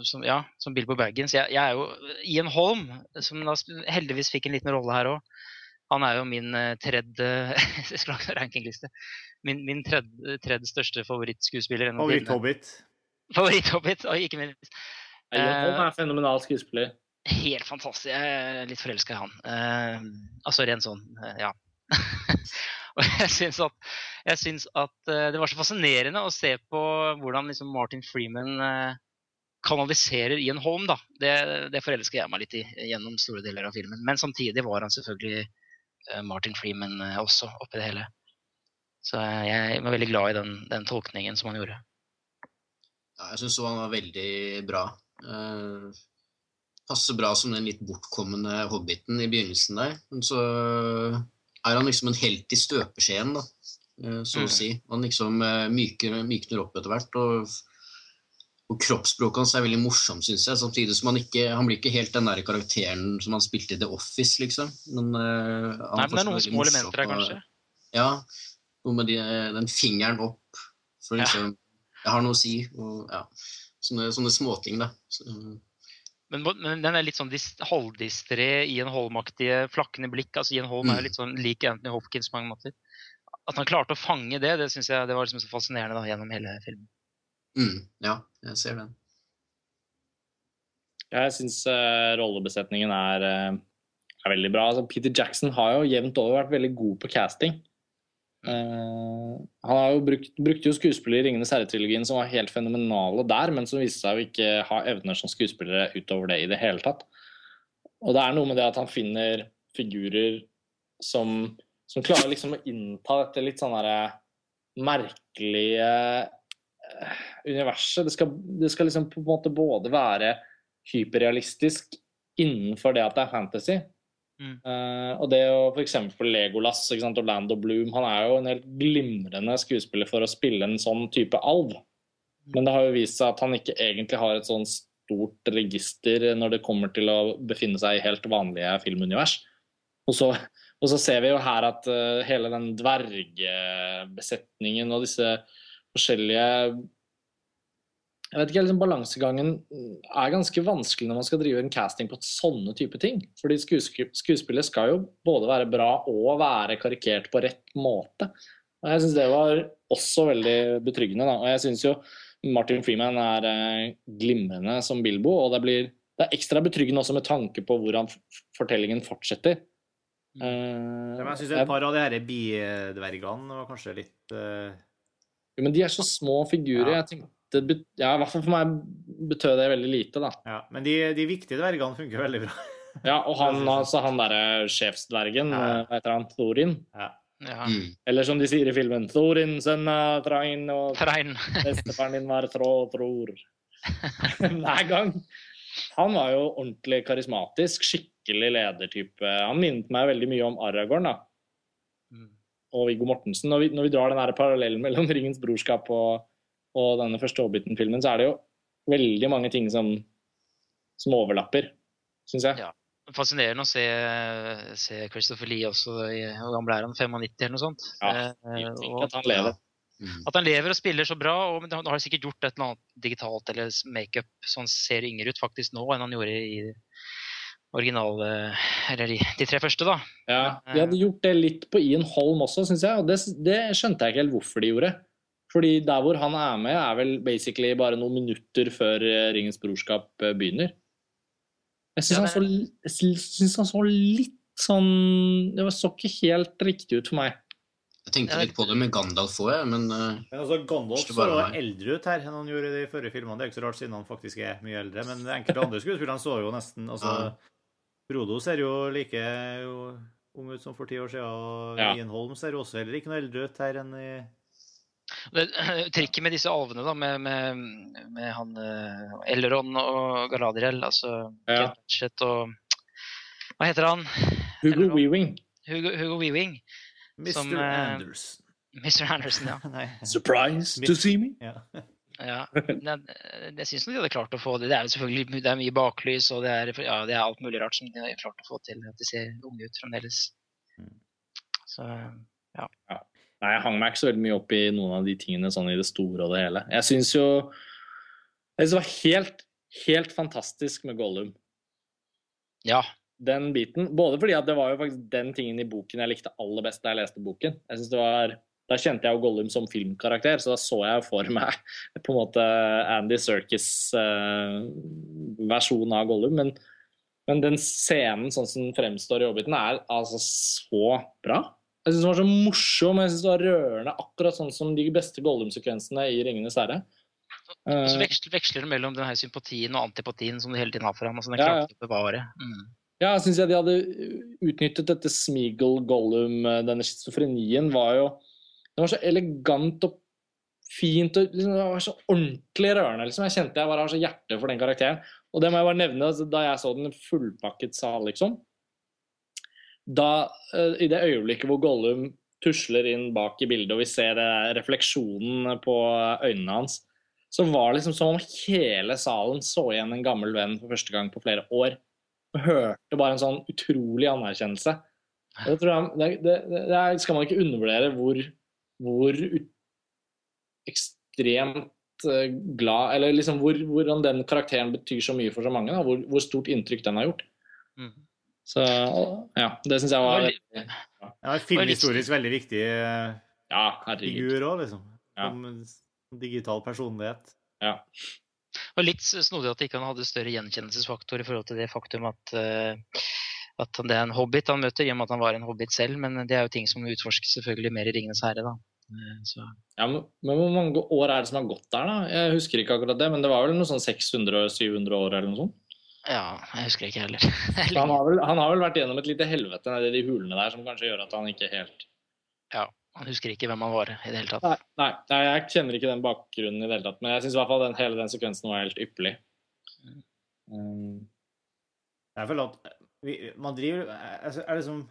som, ja, som Bilbo Baggins. Jeg, jeg er jo Ian Holm, som heldigvis fikk en liten rolle her òg. Han er jo min eh, tredje rankingliste. Min, min tredje, tredje største favorittskuespiller.
Favoritt-hobbit.
Favoritt-hobbit. Og ikke minst.
Holm er en fenomenal skuespiller.
Helt fantastisk. Jeg er litt forelska i han. Uh, altså ren sånn, uh, ja. og jeg syns at, jeg syns at uh, det var så fascinerende å se på hvordan liksom Martin Freeman eh, kanaliserer Ian Holm. da. Det, det forelsker jeg meg litt i gjennom store deler av filmen. Men samtidig var han selvfølgelig eh, Martin Freeman eh, også oppi det hele. Så eh, jeg var veldig glad i den, den tolkningen som han gjorde.
Ja, jeg syns han var veldig bra. Eh, passer bra som den litt bortkomne hobbiten i begynnelsen der. Men så er han liksom en helt i støpeskjeen, da, eh, så
Mm.
å si. Han liksom eh, myker, mykner opp etter hvert. og og kroppsspråket hans er veldig morsomt, syns jeg. Samtidig som han ikke han blir ikke helt den der karakteren som han spilte i The Office, liksom. Men, uh,
Nei, men det er noen små elementer her, kanskje.
Ja. Noe med de, den fingeren opp. For
Ja.
liksom Jeg har noe å si. Og, ja. Sånne, sånne småting, da. Så,
Men, men den er litt sånn dis- halvdistré, Ian Holm-aktige, flakkende blikk. altså Ian Holm er jo
Mm.
litt sånn lik Anthony Hopkins på mange måter. At han klarte å fange det, det synes jeg det var liksom så fascinerende da, gjennom hele filmen.
mm, ja, jeg ser den.
Jeg syns rollebesetningen er, uh, er veldig bra. Altså, Peter Jackson har jo jevnt over vært veldig god på casting. Uh, Han har jo brukt, brukte jo skuespillere i 'Ringenes herre'-trilogien som var helt fenomenale der, men som viste seg å ikke ha evner som skuespillere utover det i det hele tatt. Og det er noe med det at han finner figurer som, som klarer liksom å innta dette litt sånn derre merkelige universet. Det skal, det skal liksom på en måte både være hyperrealistisk innenfor det at det er fantasy,
Mm.
Uh, og det å f.eks. Legolas ikke sant, Orlando Bloom Han er jo en helt glimrende skuespiller for å spille en sånn type alv. Men det har jo vist seg at han ikke egentlig har et sånn stort register når det kommer til å befinne seg i helt vanlige filmunivers. Og så, og så ser vi jo her at uh, hele den dvergebesetningen og disse forskjellige jeg vet ikke, liksom Balansegangen er ganske vanskelig når man skal drive en casting på sånne type ting. Fordi skuespillet skal jo både være bra og være karikert på rett måte. Og Jeg syns det var også veldig betryggende. Da. Og jeg syns jo Martin Freeman er eh, glimrende som Bilbo. Og det, blir, det er ekstra betryggende også med tanke på hvordan fortellingen fortsetter.
Uh, jeg syns et par av de her bidvergene var kanskje litt uh...
jo, Men de er så små figurer. Ja. Jeg tenkte ja, i hvert fall for meg betød det veldig lite, da.
Ja, men de, de viktige dvergene funker veldig bra.
ja, og han, altså, han derre sjefsdvergen, ja. hva heter han, Thorin?
Ja. Ja.
Mm. Eller som de sier i filmen, Thorin, sønna, Trein Train, og
Train.
bestefaren din var Trå og Tror. Hver gang. Han var jo ordentlig karismatisk, skikkelig ledertype. Han minnet meg veldig mye om Aragorn da. Og Viggo Mortensen. Når vi, når vi drar den parallellen mellom Ringens brorskap og og denne første Hobbiten-filmen, så er det jo veldig mange ting som, som overlapper, syns jeg.
Ja. Fascinerende å se, se, Christopher Lee også. Hvor gammel er han? 95 eller noe sånt?
Ja, jeg og, at han lever.
Mm. At han lever og spiller så bra. og Han har sikkert gjort et eller annet digitalt eller makeup så han ser yngre ut faktisk nå enn han gjorde i originale Eller de, de tre første, da.
Ja, De hadde gjort det litt på Ian Holm også, syns jeg. Og det, det skjønte jeg ikke helt hvorfor de gjorde. Fordi der hvor han er med, er vel basically bare noen minutter før eh, Ringens brorskap eh, begynner. Jeg syns ja, han, han, så litt sånn Det så ikke helt riktig ut for meg.
Jeg tenkte litt på det med Gandalf òg, men
Men altså, Gandalf så jo eldre ut her enn han gjorde i de forrige filmene. Det er ikke så rart siden han faktisk er mye eldre. Men enkelte andre skuespillere så jo nesten altså, ja. Brodo ser jo like ung ut som for ti år siden. Og ja. Ian Holm ser jo også heller ikke noe eldre ut her enn i
det, trikket med disse alvene, da, med, med, med han uh, Elron og Galadriel, altså ja. Ketchet og Hva heter han?
Hugo. Weaving.
Hugo, Hugo Weaving.
Mr. Som, uh, Anderson.
Mr. Anderson, ja.
Surprise to see me?
Ja. Ja. Men jeg, jeg syns de hadde klart å få det. Det er jo selvfølgelig det er mye baklys, og det er, ja, det er alt mulig rart som de har klart å få til. At de ser unge ut fremdeles. Mm. Så ja.
ja. Nei, jeg hang meg ikke så veldig mye opp i noen av de tingene sånn i det store og det hele. Jeg syns jo Jeg synes det var helt, helt fantastisk med Gollum.
Ja.
Den biten. Både fordi at det var jo faktisk den tingen i boken jeg likte aller best da jeg leste boken. Jeg synes det var da kjente jeg jo Gollum som filmkarakter, så da så jeg for meg på en måte Andy Circus uh, versjon av Gollum. Men, men, den scenen sånn som fremstår i Hobbiten, er altså så bra. Jeg syns den var så morsom, jeg synes det var rørende, akkurat sånn som de beste Gollum-sekvensene i 'Ringenes herre'.
Og så veksler, veksler det mellom denne sympatien og antipatien som de hele tiden har for ham. Altså, den ja, ja. å bevare. Mm.
Ja, jeg syns de hadde utnyttet dette Smeagle Gollum, denne schizofrenien var jo Det var så elegant og fint og liksom, det var så ordentlig rørende. Liksom. Jeg kjente jeg bare har så hjerte for den karakteren. Og det må jeg bare nevne altså, da jeg så den fullpakket sal, liksom da, eh, i det øyeblikket hvor Gollum tusler inn bak i bildet, og vi ser refleksjonen på øynene hans, så var det liksom som om hele salen så igjen en gammel venn for første gang på flere år. Og hørte bare en sånn utrolig anerkjennelse. Det, jeg, det, det, det skal man ikke undervurdere hvor, hvor ekstremt eh, glad Eller liksom hvor, hvordan den karakteren betyr så mye for så mange. Da, hvor, hvor stort inntrykk den har gjort. Mm. Så ja, det syns jeg var
ja. Filmhistorisk veldig viktig eh,
ja,
figur òg, liksom. Som ja. digital personlighet.
Ja.
Og litt snodig at ikke han hadde større gjenkjennelsesfaktor i forhold til det faktum at, uh, at det er en hobbit han møter, i og med at han var en hobbit selv. Men det er jo ting som utforskes selvfølgelig mer i 'Ringenes herre', da. Eh, Så
Ja, men, men hvor mange år er det som har gått der, da? Jeg husker ikke akkurat det, men det var vel noe sånn 600-700 år eller noe sånt?
ja, jeg husker ikke heller.
Han har, vel, han har vel vært gjennom et lite helvete nedi de hulene der, som kanskje gjør at han ikke helt
ja, han husker ikke hvem han var i det hele tatt.
Nei, nei, nei jeg kjenner ikke den bakgrunnen i det hele tatt, men jeg syns i hvert fall den, hele den sekvensen var helt ypperlig. Um,
Jeg føler at vi, man driver Jeg, jeg liksom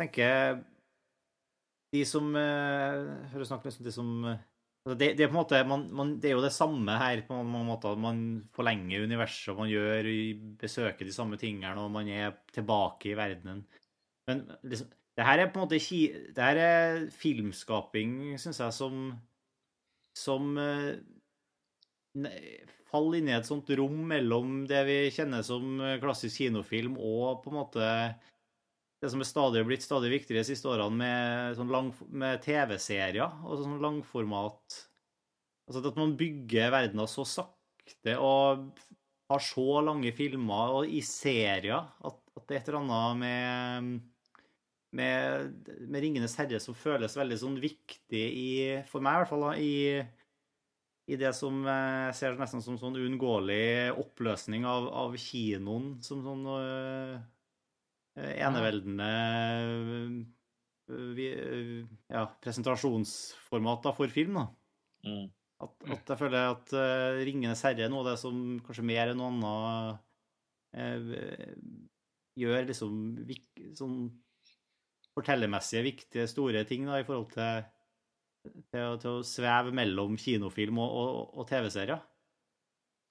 tenker De som eh, For å snakke liksom de som eh, altså det, det er på en måte man, man, Det er jo det samme her på mange måter. Man forlenger universet, man gjør, besøker de samme tingene, og man er tilbake i verdenen. Men liksom, det her er på en måte Det her er filmskaping, syns jeg, som Som eh, ne- faller inn i et sånt rom mellom det vi kjenner som klassisk kinofilm, og på en måte det som er stadig blitt stadig viktigere de siste årene med, sånn med TV-serier og sånn langformat. Altså at man bygger verdener så sakte og har så lange filmer og i serier at, at det er et eller annet med med, med 'Ringenes herre' som føles veldig sånn viktig i, for meg i hvert fall, i, i det som jeg ser nesten som sånn uunngåelig oppløsning av, av kinoen som sånn øh, eneveldende øh, vi, øh, ja, presentasjonsformat for film. da.
mm.
At, at jeg føler at uh, 'Ringenes herre' er noe av det som kanskje mer enn noe annet eh, gjør liksom vik, sånn fortellermessige, viktige, store ting da, i forhold til, til, til å sveve mellom kinofilm og, og, og TV-serier.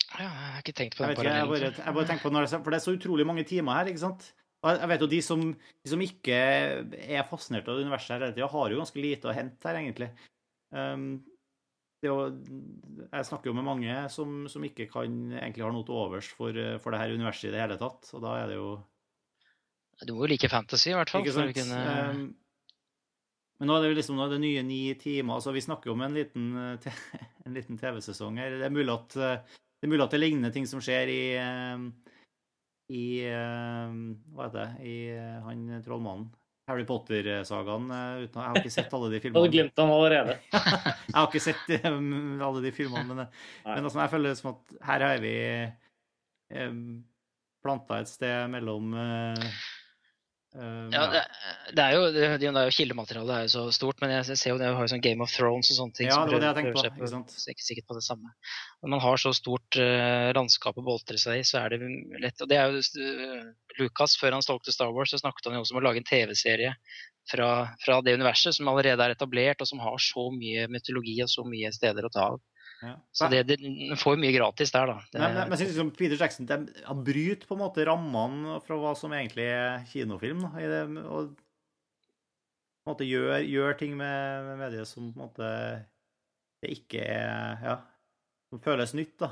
Ja, jeg har ikke tenkt på den
parallellen. jeg jeg bare tenker på når det, For det er så utrolig mange timer her, ikke sant? Og jeg- vet jo de som, de som ikke er fascinert av universet hele tida, har jo ganske lite å hente her, egentlig. Um, det jo, jeg snakker jo med mange som, som ikke kan egentlig har noe til overs for, for det her universet i det hele tatt, og da er det jo
Du må jo like fantasy, i hvert fall.
Ikke sant?
kunne...
Um, men nå er det jo liksom nå er det nye ni timer. altså Vi snakker jo om en liten, en liten TV-sesong her. Det er at det er mulig at det ligner ting som skjer i eh, i eh, Hva heter det? I eh, han trollmannen. Harry Potter-sagaen. eh, Jeg har ikke sett alle de
Jeg hadde
filmene.
glemt han allerede.
Jeg har ikke sett alle de filmene, men,
Nei.
men altså, jeg føler det som at her har vi planta et sted mellom eh,
Ja, det, det er jo, det, det er jo Kildematerialet er jo så stort, men jeg ser jo det har jo sånn Game of Thrones og sånne ting.
Ja,
som
var det jeg
prøver-
tenkte på, ikke sant?
Så ikke sikkert på det samme. Når man har så stort uh, landskap å boltre seg i, så er det lett. Og det er jo uh, Lucas, før han stolte Star Wars, så snakket han jo også om å lage en TV-serie fra, fra det universet som allerede er etablert, og som har så mye mytologi og så mye steder å ta av.
ja.
Så det, det får mye gratis der, da. Det,
Men, men, men jeg synes liksom Peter Jackson de, han bryter på en måte rammene fra hva som egentlig er kinofilm. Da, i det, og på en måte gjør, gjør ting med, med mediet som på en måte det ikke er Ja, som føles nytt, da.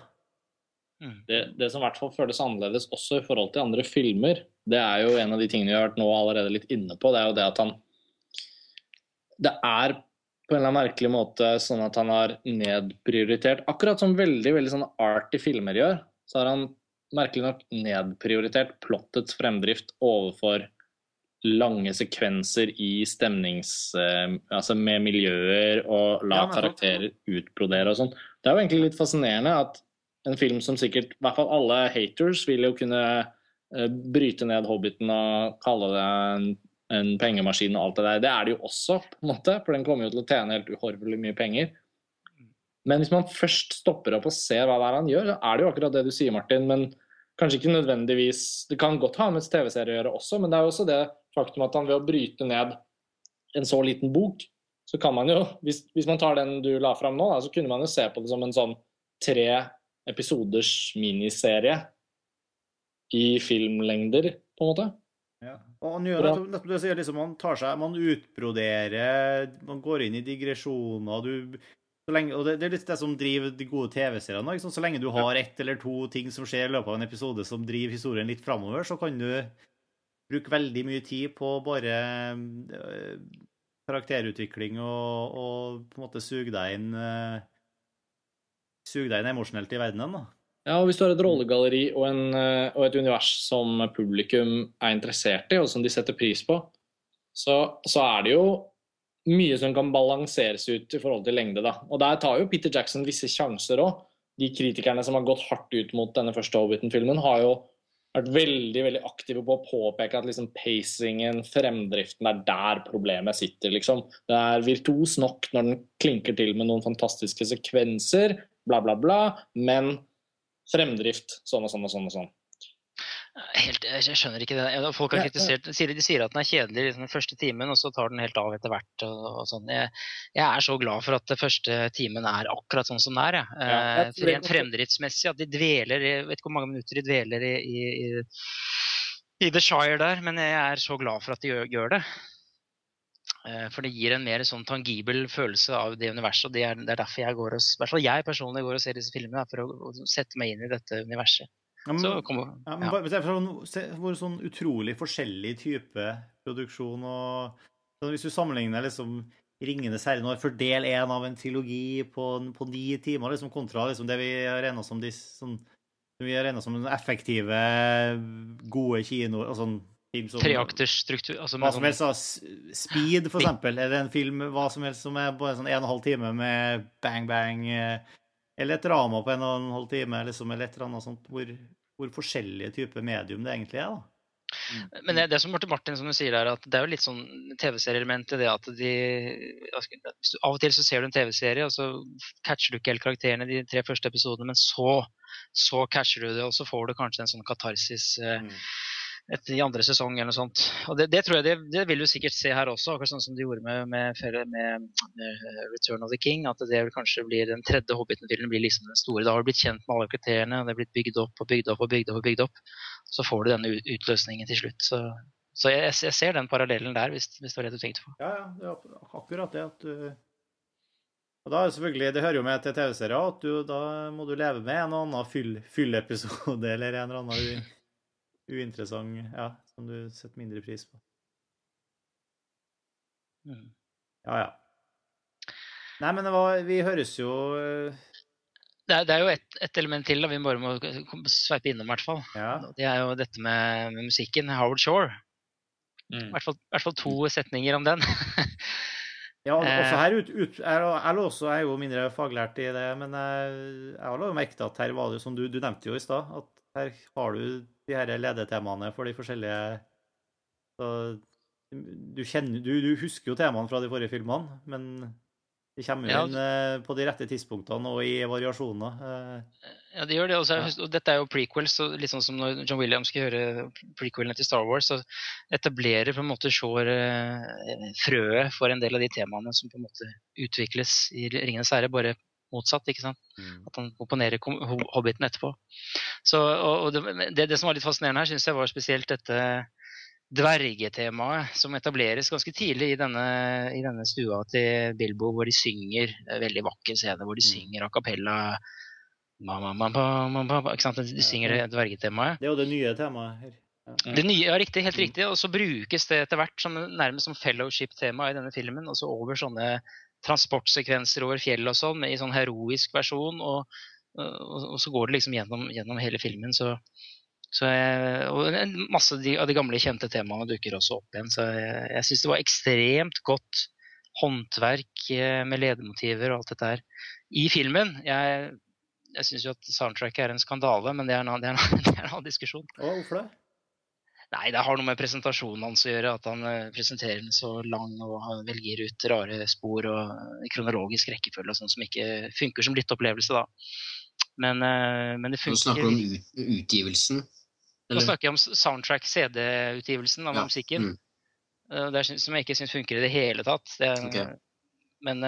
mm.
Det, det som i hvert fall føles annerledes også i forhold til andre filmer, det er jo en av de tingene vi har vært nå allerede litt inne på. Det er jo det at han Det er på en eller annen merkelig måte sånn at han har nedprioritert Akkurat som veldig veldig sånn arty filmer gjør, så har han merkelig nok nedprioritert plottets fremdrift overfor lange sekvenser i stemnings... eh, altså med miljøer og la
Ja,
karakterer utbrodere og sånn. Det er jo egentlig litt fascinerende at en film som sikkert i hvert fall alle haters vil jo kunne eh, bryte ned Hobbiten og kalle det en, en pengemaskin og alt det der. Det er det jo også, på en måte, for den kommer jo til å tjene helt uhorvelig mye penger. Men hvis man først stopper opp og ser hva det er han gjør, så er det jo akkurat det du sier, Martin. Men kanskje ikke nødvendigvis Det kan godt ha med TV-serie å gjøre også, men det er jo også det faktum at han ved å bryte ned en så liten bok, så kan man jo, hvis, hvis man tar den du la fram nå, da, så kunne man jo se på det som en sånn tre episoders miniserie i filmlengder, på en måte.
Og han gjør nettopp, det sier liksom, man tar seg, man utbroderer, man går inn i digresjoner, du så lenge, og det, det er litt det som driver de gode TV-seriene. Liksom. Så lenge du har ett eller to ting som skjer i løpet av en episode som driver historien litt framover, så kan du bruke veldig mye tid på bare øh, karakterutvikling og, og på en måte suge deg inn øh, Suge deg inn emosjonelt i verdenen, da.
Ja, og Hvis du har et rollegalleri og, en, eh, og et univers som publikum er interessert i, og som de setter pris på, så, så er det jo mye som kan balanseres ut i forhold til lengde. da. Og der tar jo Peter Jackson visse sjanser òg. De kritikerne som har gått hardt ut mot denne første Hobbiten-filmen, har jo vært veldig veldig aktive på å påpeke at liksom pacingen, fremdriften, er der problemet sitter. liksom. Det er virtuos nok når den klinker til med noen fantastiske sekvenser, bla, bla, bla, men fremdrift sånn og sånn og sånn. og sånn.
Helt, jeg skjønner ikke det. Folk har kritisert, sier, De sier at den er kjedelig liksom, den første timen, og så tar den helt av etter hvert. Og, og sånn. jeg, jeg, er så glad for at den første timen er akkurat sånn som den er. Ja. Ja, eh, rent fremdriftsmessig. At de dveler Jeg vet ikke hvor mange minutter de dveler i, i, i, i, The Shire der, men jeg er så glad for at de gjør, gjør det. Eh, for det gir en mer sånn tangibel følelse av det universet. og Det er, det er derfor jeg går og, i hvert fall jeg personlig går og ser disse filmene, for å, å sette meg inn i dette universet.
Ja, men, kom, ja. men bare, se hvor sånn utrolig forskjellig type produksjon og Hvis du sammenligner liksom 'Ringenes herre' nå for del én av en trilogi på, på ni timer, liksom, kontra liksom, det vi har regna som, de, sånn, som, som effektive, gode kinoer og sånn
Treakters struktur. Altså
hva som helst. Speed, for eksempel. Eller en film hva som helst som er bare sånn en og en halv time med bang, bang. Eh, eller et drama på en og en halv time, liksom, eller et eller annet sånt. Hvor, hvor forskjellige typer medium det egentlig er. da.
Mm. Men det, det som Martin, Martin som du sier der, at det er jo litt sånn TV-serieelement i det at de Av og til så ser du en TV-serie, og så catcher du ikke helt karakterene de tre første episodene, men så, så catcher du det, og så får du kanskje en sånn katarsis. Eh, mm etter andre sesong eller noe sånt. Og det, det tror jeg det, det, vil du sikkert se her også, akkurat sånn som de gjorde med, med, med, med, Return of the King. At det vil kanskje blir den tredje Hobbiten-filmen blir liksom den store. Da har du blitt kjent med alle kriteriene, og det er blitt bygd opp og bygd opp og bygd opp. og bygd opp. Så får du denne utløsningen til slutt. Så, så jeg, jeg, ser den parallellen der, hvis, hvis, det var det du tenkte på.
Ja, ja, det er akkurat det at du og da er det selvfølgelig, Det hører jo med til TV-serier at du, da må du leve med en og annen fyll, fyllepisode eller en eller annen uinteressant Ja, som du setter mindre pris på. Mm. Ja, ja. Nei, men var, vi høres jo
eh, det er, det er, jo ett et element til da, vi bare må sveipe innom. hvert fall.
Ja.
Det er jo dette med, med musikken. Howard Shore. Mm. I hvert, fall, hvert fall to setninger om den.
ja, også eh. her ut, ut, jeg, jeg, også er jo mindre faglært i det, men jeg, jeg har merket at her var det som du, du nevnte jo i stad, at her har du de her ledetemaene for de forskjellige så, du, kjenner, du, du, husker jo temaene fra de forrige filmene, men de kommer jo ja. inn eh, på de rette tidspunktene og i variasjoner.
Eh. Ja, det gjør det. Også, ja. og dette er jo prequels, så litt sånn som når John Williams skal høre prequelene til Star Wars, så etablerer på en måte Shaw eh, frøet for en del av de temaene som på en måte utvikles i 'Ringenes herre', bare motsatt. ikke sant? Mm. At han komponerer Hobbiten etterpå. Så, og, og det, det, som var litt fascinerende her, syns jeg var spesielt dette dvergetemaet som etableres ganske tidlig i denne, i denne, stua til Bilbo, hvor de synger veldig vakker scene, hvor de mm. synger a cappella. Ma, ma, ma, ikke sant? De synger dvergetemaet.
Det er jo det nye temaet her.
Det nye, ja, riktig, helt riktig. Og så brukes det etter hvert som, nærmest som fellowship-tema i denne filmen. Og så over sånne transportsekvenser over fjellet og sånn, i sånn heroisk versjon. Og, og, og, så går det liksom gjennom, gjennom hele filmen. Så, så jeg, og masse av de, gamle, kjente temaene dukker også opp igjen. Så jeg, jeg syns det var ekstremt godt håndverk eh, med ledemotiver og alt dette her i filmen. Jeg, jeg syns jo at soundtracket er en skandale, men det er en, det er en, det er en annen diskusjon.
hvorfor det?
Nei, det har noe med presentasjonen hans å gjøre. At han eh, presenterer den så lang og velger ut rare spor og kronologisk rekkefølge og sånn som ikke funker som lytteopplevelse, da. Men, eh, men det funker
Nå snakker du om utgivelsen?
Eller? Nå snakker jeg om soundtrack, CD-utgivelsen av ja. musikken. Mm. Eh, det er, som jeg ikke syns funker i det hele tatt. Det, okay. Men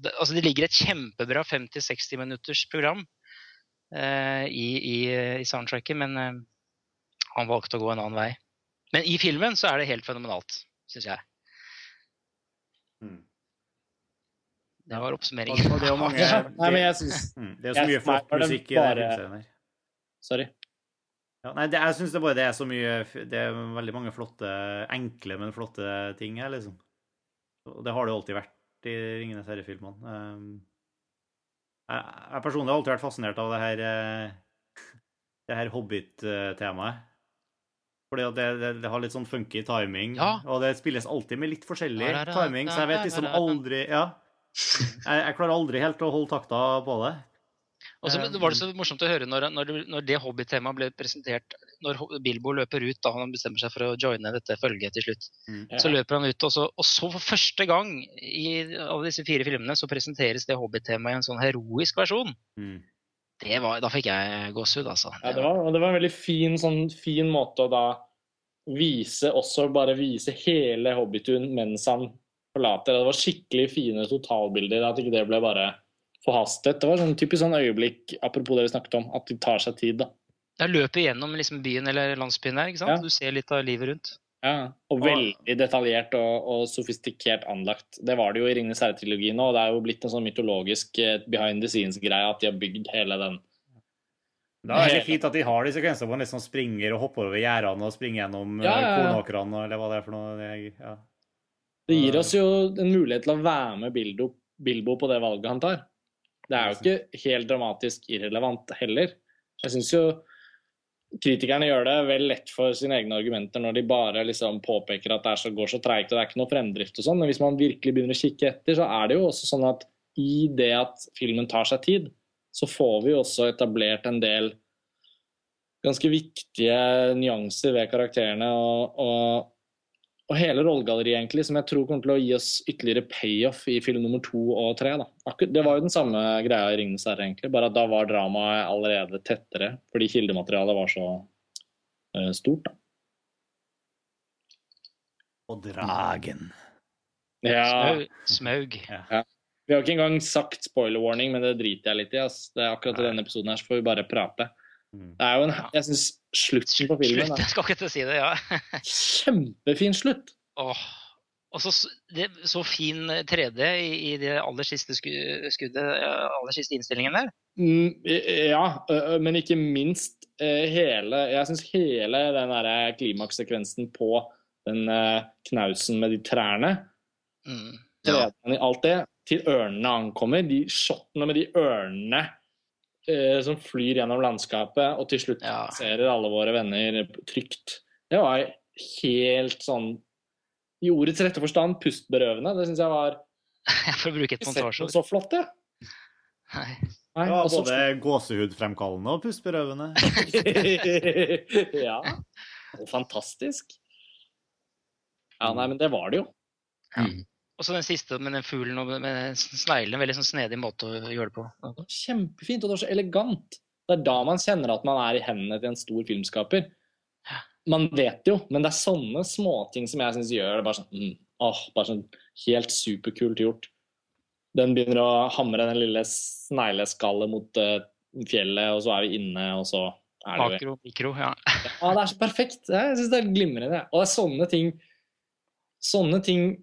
det, altså det ligger et kjempebra 50-60 minutters program eh, i, i, i, soundtracket, men han valgte å gå en annen vei. Men i filmen så er det helt fenomenalt, syns jeg. Mm. Det var oppsummeringen.
det, mange, det, nei, men jeg synes, mm, det er så mye flott musikk i den filmserien
Sorry.
Ja, nei, det, jeg syns det bare det er så mye Det er veldig mange flotte, enkle, men flotte ting her, liksom. Og det har det alltid vært i Ringenes herre-filmene. Um, jeg, jeg personlig har alltid vært fascinert av det her, eh, det her Hobbit-temaet. Fordi det, det, det har litt sånn funky timing,
Ja.
og det spilles alltid med litt forskjellig
Da-da-da,
timing, så jeg vet liksom aldri Ja. Jeg, jeg klarer aldri helt å holde takta på det.
Og så
Eh,
var det så morsomt å høre når, når, det- når det hobbytemaet ble presentert Når Bilbo løper ut da han bestemmer seg for å joine dette følget til slutt, så løper han ut, og så, og så for første gang i alle disse fire filmene så presenteres det hobbytemaet i en sånn heroisk versjon.
Mm.
Det var, Da fikk jeg gåsehud, altså.
Ja, det var, det var en veldig fin, sånn, fin måte å da vise også bare vise hele Hobbitun mens han forlater. Det var skikkelig fine totalbilder. At ikke det ble bare forhastet. Det var sånn typisk sånn øyeblikk, apropos det vi snakket om, at de tar seg tid. da.
Jeg løper gjennom liksom byen eller landsbyen der, ikke sant?
Ja.
Du ser litt av livet rundt.
Ja, Og veldig detaljert og, og sofistikert anlagt. Det var det jo i Ringenes herre-trilogien òg, det er jo blitt en sånn mytologisk eh, behind the scenes-greie at de har bygd hele den.
Det er veldig fint at de har de sekvensene hvor man liksom springer og hopper over gjerdene og springer gjennom
Ja,
ja,
ja.
kornåkrene, eller hva det er for noe. Det, ja.
Det gir oss jo en mulighet til å være med Bilbo, Bilbo på det valget han tar. Det er jo ikke helt dramatisk irrelevant heller. Jeg syns jo kritikerne gjør det vel lett for sine egne argumenter når de bare liksom påpeker at det så, går så treigt og det er ikke noe fremdrift og sånn, men hvis man virkelig begynner å kikke etter, så er det jo også sånn at i det at filmen tar seg tid, så får vi også etablert en del ganske viktige nyanser ved karakterene og og hele rollegalleriet, egentlig, som jeg tror kommer til å gi oss ytterligere payoff i film nummer to og tre. Da. Akkur det var jo den samme greia i 'Ringenes herre', egentlig, bare at da var dramaet allerede tettere, fordi kildematerialet var så uh, stort. Da.
Og dragen.
Ja,
Smaug. Ja.
Vi har ikke engang sagt spoiler warning, men det driter jeg litt i. Ass. Det er akkurat i denne episoden her, så får vi bare prate.
Mm.
Det er jo en, jeg synes slutten på filmen
Slutt, jeg skal ikke til å si det, ja.
kjempefin slutt.
Åh. Og så, det, så fin 3D i, i det aller siste sku, skuddet, aller siste innstillingen der.
Mm, ja, men ikke minst eh, hele Jeg syns hele den derre klimakssekvensen på den eh, knausen med de trærne,
Mm.
Ja.
3D-en alt det, til ørnene ankommer, de shotene med de ørnene eh, som flyr gjennom landskapet, og til slutt
Ja.
passerer alle våre venner trygt, det var helt sånn i ordets rette forstand pustberøvende. Det syns jeg var
For å bruke et montasjeord.
så flott, det.
Nei.
Nei,
Det var
og
både gåsehudfremkallende og pustberøvende.
ja. Og fantastisk. Ja, nei, men det var det jo.
Mm.
Og så den siste med den fuglen og med- sneglene. Veldig sånn snedig måte å gjøre det på.
Kjempefint, og det var så elegant. Det er da man kjenner at man er i hendene til en stor filmskaper. Man vet jo, men det er sånne småting som jeg syns gjør det bare sånn mm, åh, bare sånn helt superkult gjort. Den begynner å hamre den lille snegleskallet mot uh, fjellet, og så er vi inne, og så er det
Makro, mikro, ja.
Ja, det er så perfekt. Jeg syns det er glimrende. Og det er sånne ting Sånne ting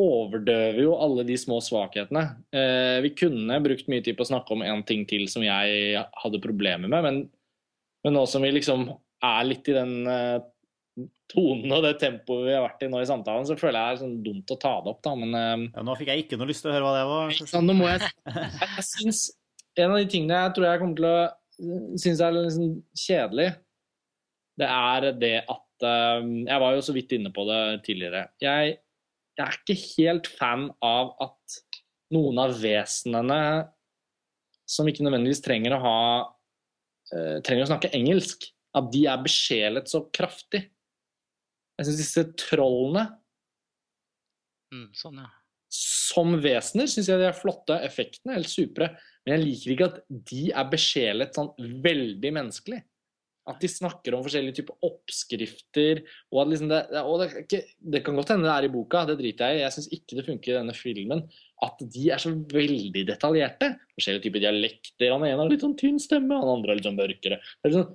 overdøver jo alle de små svakhetene. Eh, vi kunne brukt mye tid på å snakke om en ting til som jeg hadde problemer med, men, men nå som vi liksom er litt i den eh, tonen og det tempoet vi har vært i nå i samtalen, så føler jeg det er sånn dumt å ta det opp, da. Men eh,
Ja, nå fikk jeg ikke noe lyst til å høre hva det var.
Sånn, nå må jeg, jeg, jeg synes, En av de tingene jeg tror jeg kommer til å synes er sånn kjedelig, det er det at Jeg var jo så vidt inne på det tidligere. Jeg, jeg er ikke helt fan av at noen av vesenene som ikke nødvendigvis trenger å ha uh, trenger å snakke engelsk, at de er besjelet så kraftig. Jeg syns disse trollene
Mm, sånn, ja.
som vesener syns jeg de er flotte. Effektene helt supre. Men jeg liker ikke at de er besjelet sånn veldig menneskelig. At de snakker om forskjellige typer oppskrifter. Og at liksom det, og det, ikke, det kan godt hende det er i boka, det driter jeg i. Jeg syns ikke det funker i denne filmen. At de er så veldig detaljerte. Forskjellige typer dialekter. Han ene har litt sånn tynn stemme, han andre er litt sånn mørkere. Er sånn,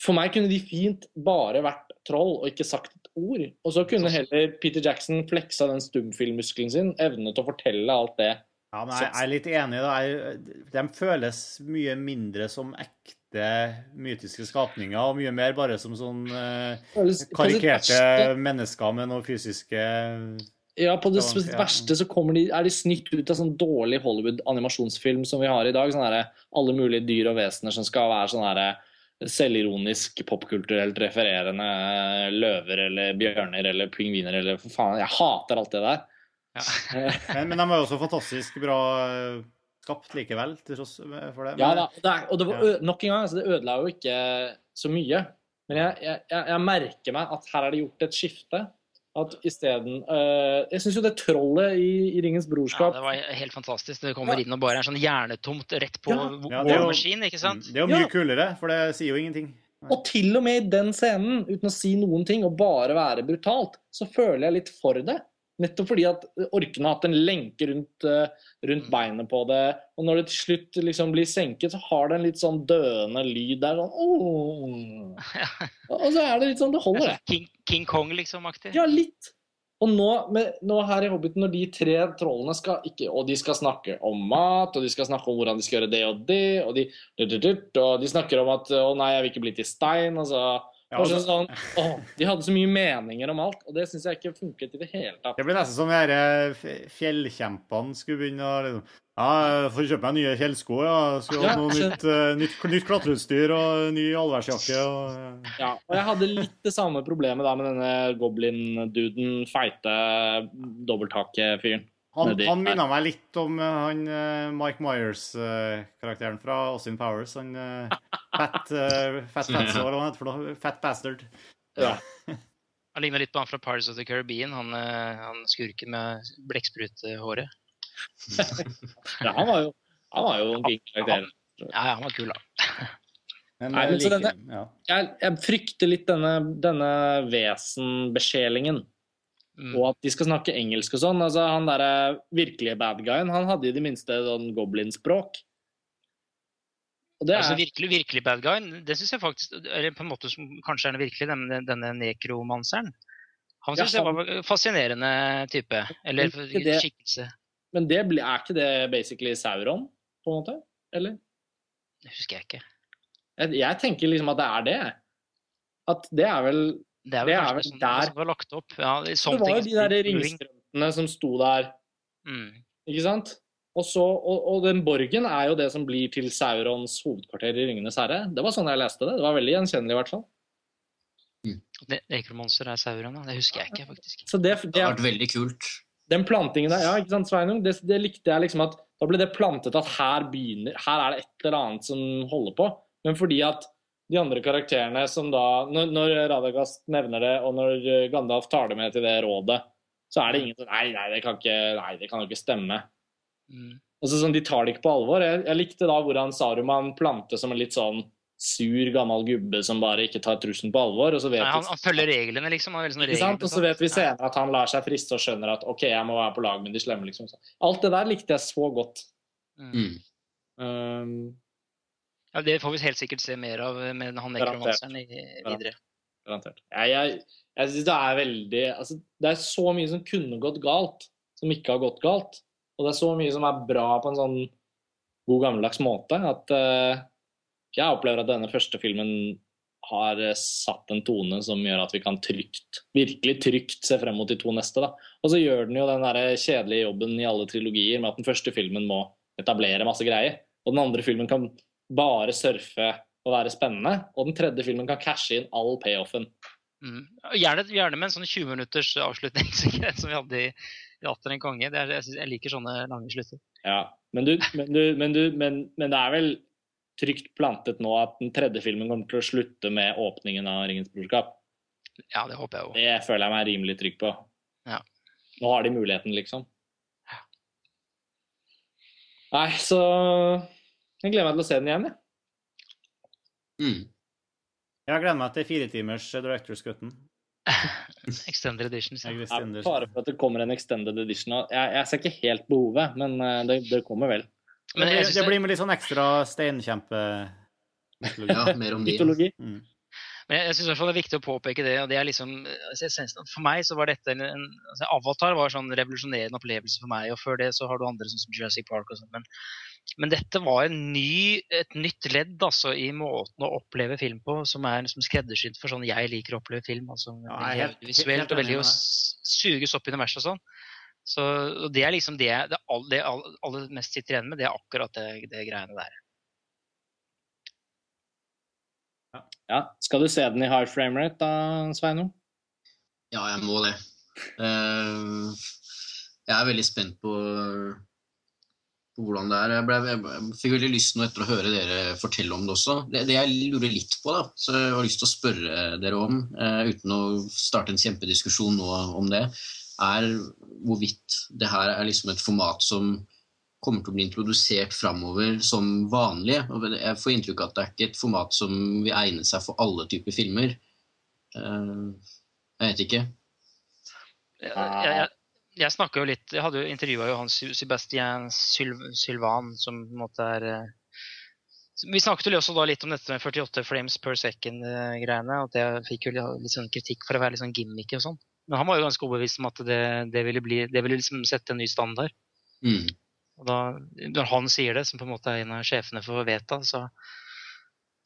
for meg kunne de fint bare vært troll og ikke sagt et ord. Og så kunne heller Peter Jackson fleksa den stumfilmmuskelen sin, evne til å fortelle alt det.
Ja, men jeg jeg er litt enig. da. Jeg- De føles mye mindre som ekte mytiske skapninger, og mye mer bare som sånn eh, karikerte
verste-
mennesker med noe fysiske
Ja, på det
ja.
verste så kommer de, er de snytt ut av sånn dårlig Hollywood-animasjonsfilm som vi har i dag. Sånn herre alle mulige dyr og vesener som skal være sånn herre selvironisk, popkulturelt refererende løver eller bjørner eller pingviner eller for faen. Jeg hater alt det der.
Ja.
Men, men de var jo også fantastisk bra eh, skapt likevel, til tross for det. Men,
Ja da, og det, er, og det var nok en gang, altså det ødela jo ikke så mye. Men jeg, jeg, jeg, merker meg at her er det gjort et skifte. At isteden øh, Jeg syns jo det trollet i, i Ringens
Ja, det var helt fantastisk. Det kommer inn og bare er sånn hjernetomt rett på
Ja.
ja.
Ja, det er jo-
ikke sant?
Det er jo mye
Ja.
kulere, for det sier jo ingenting.
Og til og med i den scenen, uten å si noen ting og bare være brutalt, så føler jeg litt for det. Nettopp fordi at orkene har hatt en lenke rundt, eh, rundt
Mm.
beinet på det. Og når det til slutt liksom blir senket, så har det en litt sånn døende lyd der. Sånn. Og så er det litt sånn Det
er
holder, det.
sånn King, King Kong, liksom, aktig.
Ja, litt. Og nå, med, nå her i Hobbiten, når de tre trollene skal ikke Og de skal snakke om mat, og de skal snakke om hvordan de skal gjøre det og det, og de, og de snakker om at 'Å nei, jeg vil ikke bli til stein', og så
Ja, altså-
sånn, å, De hadde så mye meninger om alt, og det syns jeg ikke funket i det hele tatt.
Det blir nesten som de eh, fjellkjempene skulle begynne å liksom Ja, får kjøpe meg nye fjellsko, ja. Skulle ha noe nytt, eh, nytt, nytt klatreutstyr og ny allværsjakke og eh,
Ja, og jeg hadde litt det samme problemet da med denne goblin-duden, feite dobbelthake-fyren.
Han, han minna meg litt om eh, han eh, Mike Myers-karakteren fra Austin Powers. Han eh, Fat uh, Fat Fatso, hva heter for noe. Fat Bastard.
Ja.
Han ligner litt på han fra Pirates of the Caribbean, han, han skurken med blekksprutehåret.
ja, han var jo, han var jo en king karakter.
Ja, ja, han var kul, da.
Men,
Nei, men så
like-
denne-
ja.
Jeg, jeg frykter litt denne, denne vesenbesjelingen.
Mm.
Og at de skal snakke engelsk og sånn. Altså, han derre virkelige bad guyen, han hadde i det minste sånn goblinspråk. Og det
Altså
er
virkelig, virkelig bad guyen, det syns jeg faktisk Eller på en måte som kanskje er den virkelig, denne, denne nekromanseren. Han
Ja,
han... jeg var en fascinerende type. Eller
det-
skikkelse.
Men det ble... er ikke det basically Sauron, på en måte? Eller?
Det husker jeg ikke.
Jeg, jeg tenker liksom at det er det. At det er vel
Det er
Det er
kanskje
vel
sånn
der-
som var lagt opp. Ja,
Det var jo de der ringstrømpene som sto der,
Mm.
ikke sant? Og, så, og, og den borgen er jo det som blir til Saurons hovedkvarter i Ringenes herre. Det var sånn jeg leste det. Det var veldig gjenkjennelig, i hvert fall.
Mm. Ekromonster er Sauron, da. Det husker jeg ikke, faktisk.
Så det,
Det
det,
har vært veldig kult.
den plantingen der, ja, ikke sant, Sveinung? Det, det likte jeg liksom at Da ble det plantet at her begynner Her er det et eller annet som holder på. Men fordi at de andre karakterene som da Når, når Radagast nevner det, og når eh, Gandalf tar det med til det rådet, så er det ingen som Nei, nei, det kan ikke, nei, det kan jo ikke stemme.
Mm.
Altså, sånn, de tar det ikke på alvor. Jeg, jeg likte da hvordan Saruman plante som en litt sånn sur, gammel gubbe som bare ikke tar trusselen på alvor. Og så vet
Nei, han,
vi,
han følger reglene, liksom. Han sånn
ikke sant? Og så vet vi senere at han lar seg friste og skjønner at OK, jeg må være på lag med de slemme, liksom. Alt det der likte jeg så godt.
Mm.
Mm.
Um,
Ja, det får vi helt sikkert se mer av med han nekromanseren i- videre.
garantert. Jeg, jeg, jeg synes det er veldig altså, Det er så mye som kunne gått galt, som ikke har gått galt. Og det er så mye som er bra på en sånn god gammeldags måte at uh, jeg opplever at denne første filmen har eh, satt en tone som gjør at vi kan trygt, virkelig trygt se frem mot de to neste. da. Og så gjør den jo den der kjedelige jobben i alle trilogier med at den første filmen må etablere masse greier, og den andre filmen kan bare surfe og være spennende, og den tredje filmen kan cashe inn all payoffen.
Mm. Gjerne, gjerne med en sånn 20 minutters avslutning som vi hadde i, i Atter en konge. Det er, jeg, synes, jeg liker sånne lange slutter.
Ja, men, du, men, du, men, du, men, men det er vel trygt plantet nå at den tredje filmen kommer til å slutte med åpningen av Ringens brorskap.
Ja, det håper jeg òg.
Det føler jeg meg rimelig trygg på.
Ja.
Nå har de muligheten, liksom. Ja. Nei, så jeg gleder meg til å se den igjen, jeg.
Mm.
Jeg gleder meg til firetimers Directors Cutten.
Extended edition. Ja.
Er fare for at det kommer en extended edition. Jeg, jeg ser ikke helt behovet, men eh, det, det kommer vel.
Men
det
det-
blir med litt sånn ekstra steinkjempe...
Ja, mer om de.
Mytologi.
Mm.
Men jeg, jeg synes i hvert fall det er viktig å påpeke det. og det er liksom, altså, For meg så var dette en, en altså, Avatar var en sånn revolusjonerende opplevelse for meg. og Før det så har du andre sånn som Jurassic Park og sånn. Men, men dette var en ny, et nytt ledd altså, i måten å oppleve film på, som er liksom skreddersydd for sånn jeg liker å oppleve film. altså
Ja, jeg helt-
Visuelt
helt
og veldig å suges opp i universet og sånn. Så og Det er liksom det, det, all, det all, aller mest sitter igjen med, det er akkurat det, det greiene der.
Ja. Skal du se den i high frame rate da, Sveinung?
Ja, jeg må det. Uh, jeg er veldig spent på hvordan det er. Jeg, ble, jeg fikk veldig lyst nå etter å høre dere fortelle om det også. Det, det jeg lurer litt på, da, så jeg har lyst til å spørre dere om, eh, uten å starte en kjempediskusjon nå om det, er hvorvidt det her er liksom et format som kommer til å bli introdusert framover som vanlig. Jeg får inntrykk av at det er ikke et format som vil egne seg for alle typer filmer. Eh, jeg vet ikke.
Jeg, jeg, jeg, snakka jo litt Jeg hadde jo intervjua jo han Sebastian Syl Sylvan, som på en måte er eh, Vi snakket jo også da litt om dette med 48 frames per second-greiene. at Jeg fikk jo litt sånn kritikk for å være litt sånn gimmicky og sånn. Men han var jo ganske overbevist om at det, det ville bli, det ville liksom sette en ny standard.
Mm.
Og da, når han sier det, som på en måte er en av sjefene for Veta, så,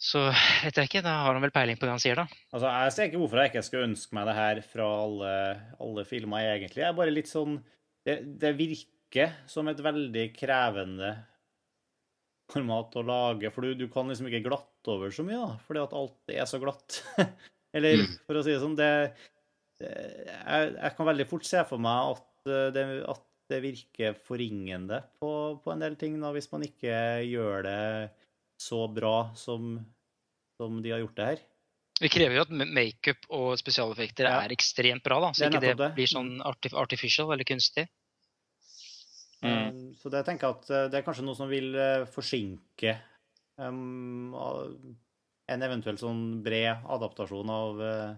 så vet jeg ikke. Da har han vel peiling på det han sier, da.
Altså, Jeg ser ikke hvorfor jeg ikke skal ønske meg det her fra alle, alle filmer, egentlig. Jeg er bare litt sånn det, det virker som et veldig krevende format å lage, for du, du kan liksom ikke glatte over så mye, da, fordi at alt er så glatt. Eller
Mm.
for å si det sånn, det, det- jeg, jeg kan veldig fort se for meg at eh, det, at det virker forringende på, på en del ting, da, hvis man ikke gjør det så bra som, som de har gjort det her.
Vi krever jo at ma- makeup og spesialeffekter
Ja.
er ekstremt bra, da, så
Det
ikke det,
det.
blir sånn artificial eller kunstig.
Mm.
Um, Så det tenker jeg at eh, det er kanskje noe som vil eh, forsinke um, en eventuell sånn bred adaptasjon av, eh,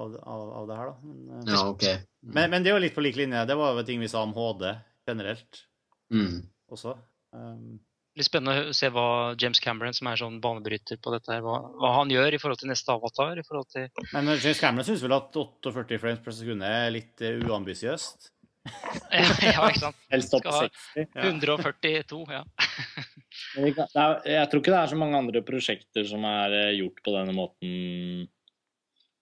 av, av, av det her, da. Men, ja,
Ja, ok.
men, men det er jo litt på lik linje. Det var jo ting vi sa om HD generelt
Mm.
også. Um,
Litt spennende å se hva James Cameron, som er sånn banebryter på dette, her, hva, hva han gjør i forhold til neste avatar. i forhold til...
Men James Cameron syns vel at 48 frames per sekund er litt eh, uambisiøst?
ja, ikke sant?
Helst opp til 60.
142, ja.
Jeg tror ikke det er så mange andre prosjekter som er eh, gjort på denne måten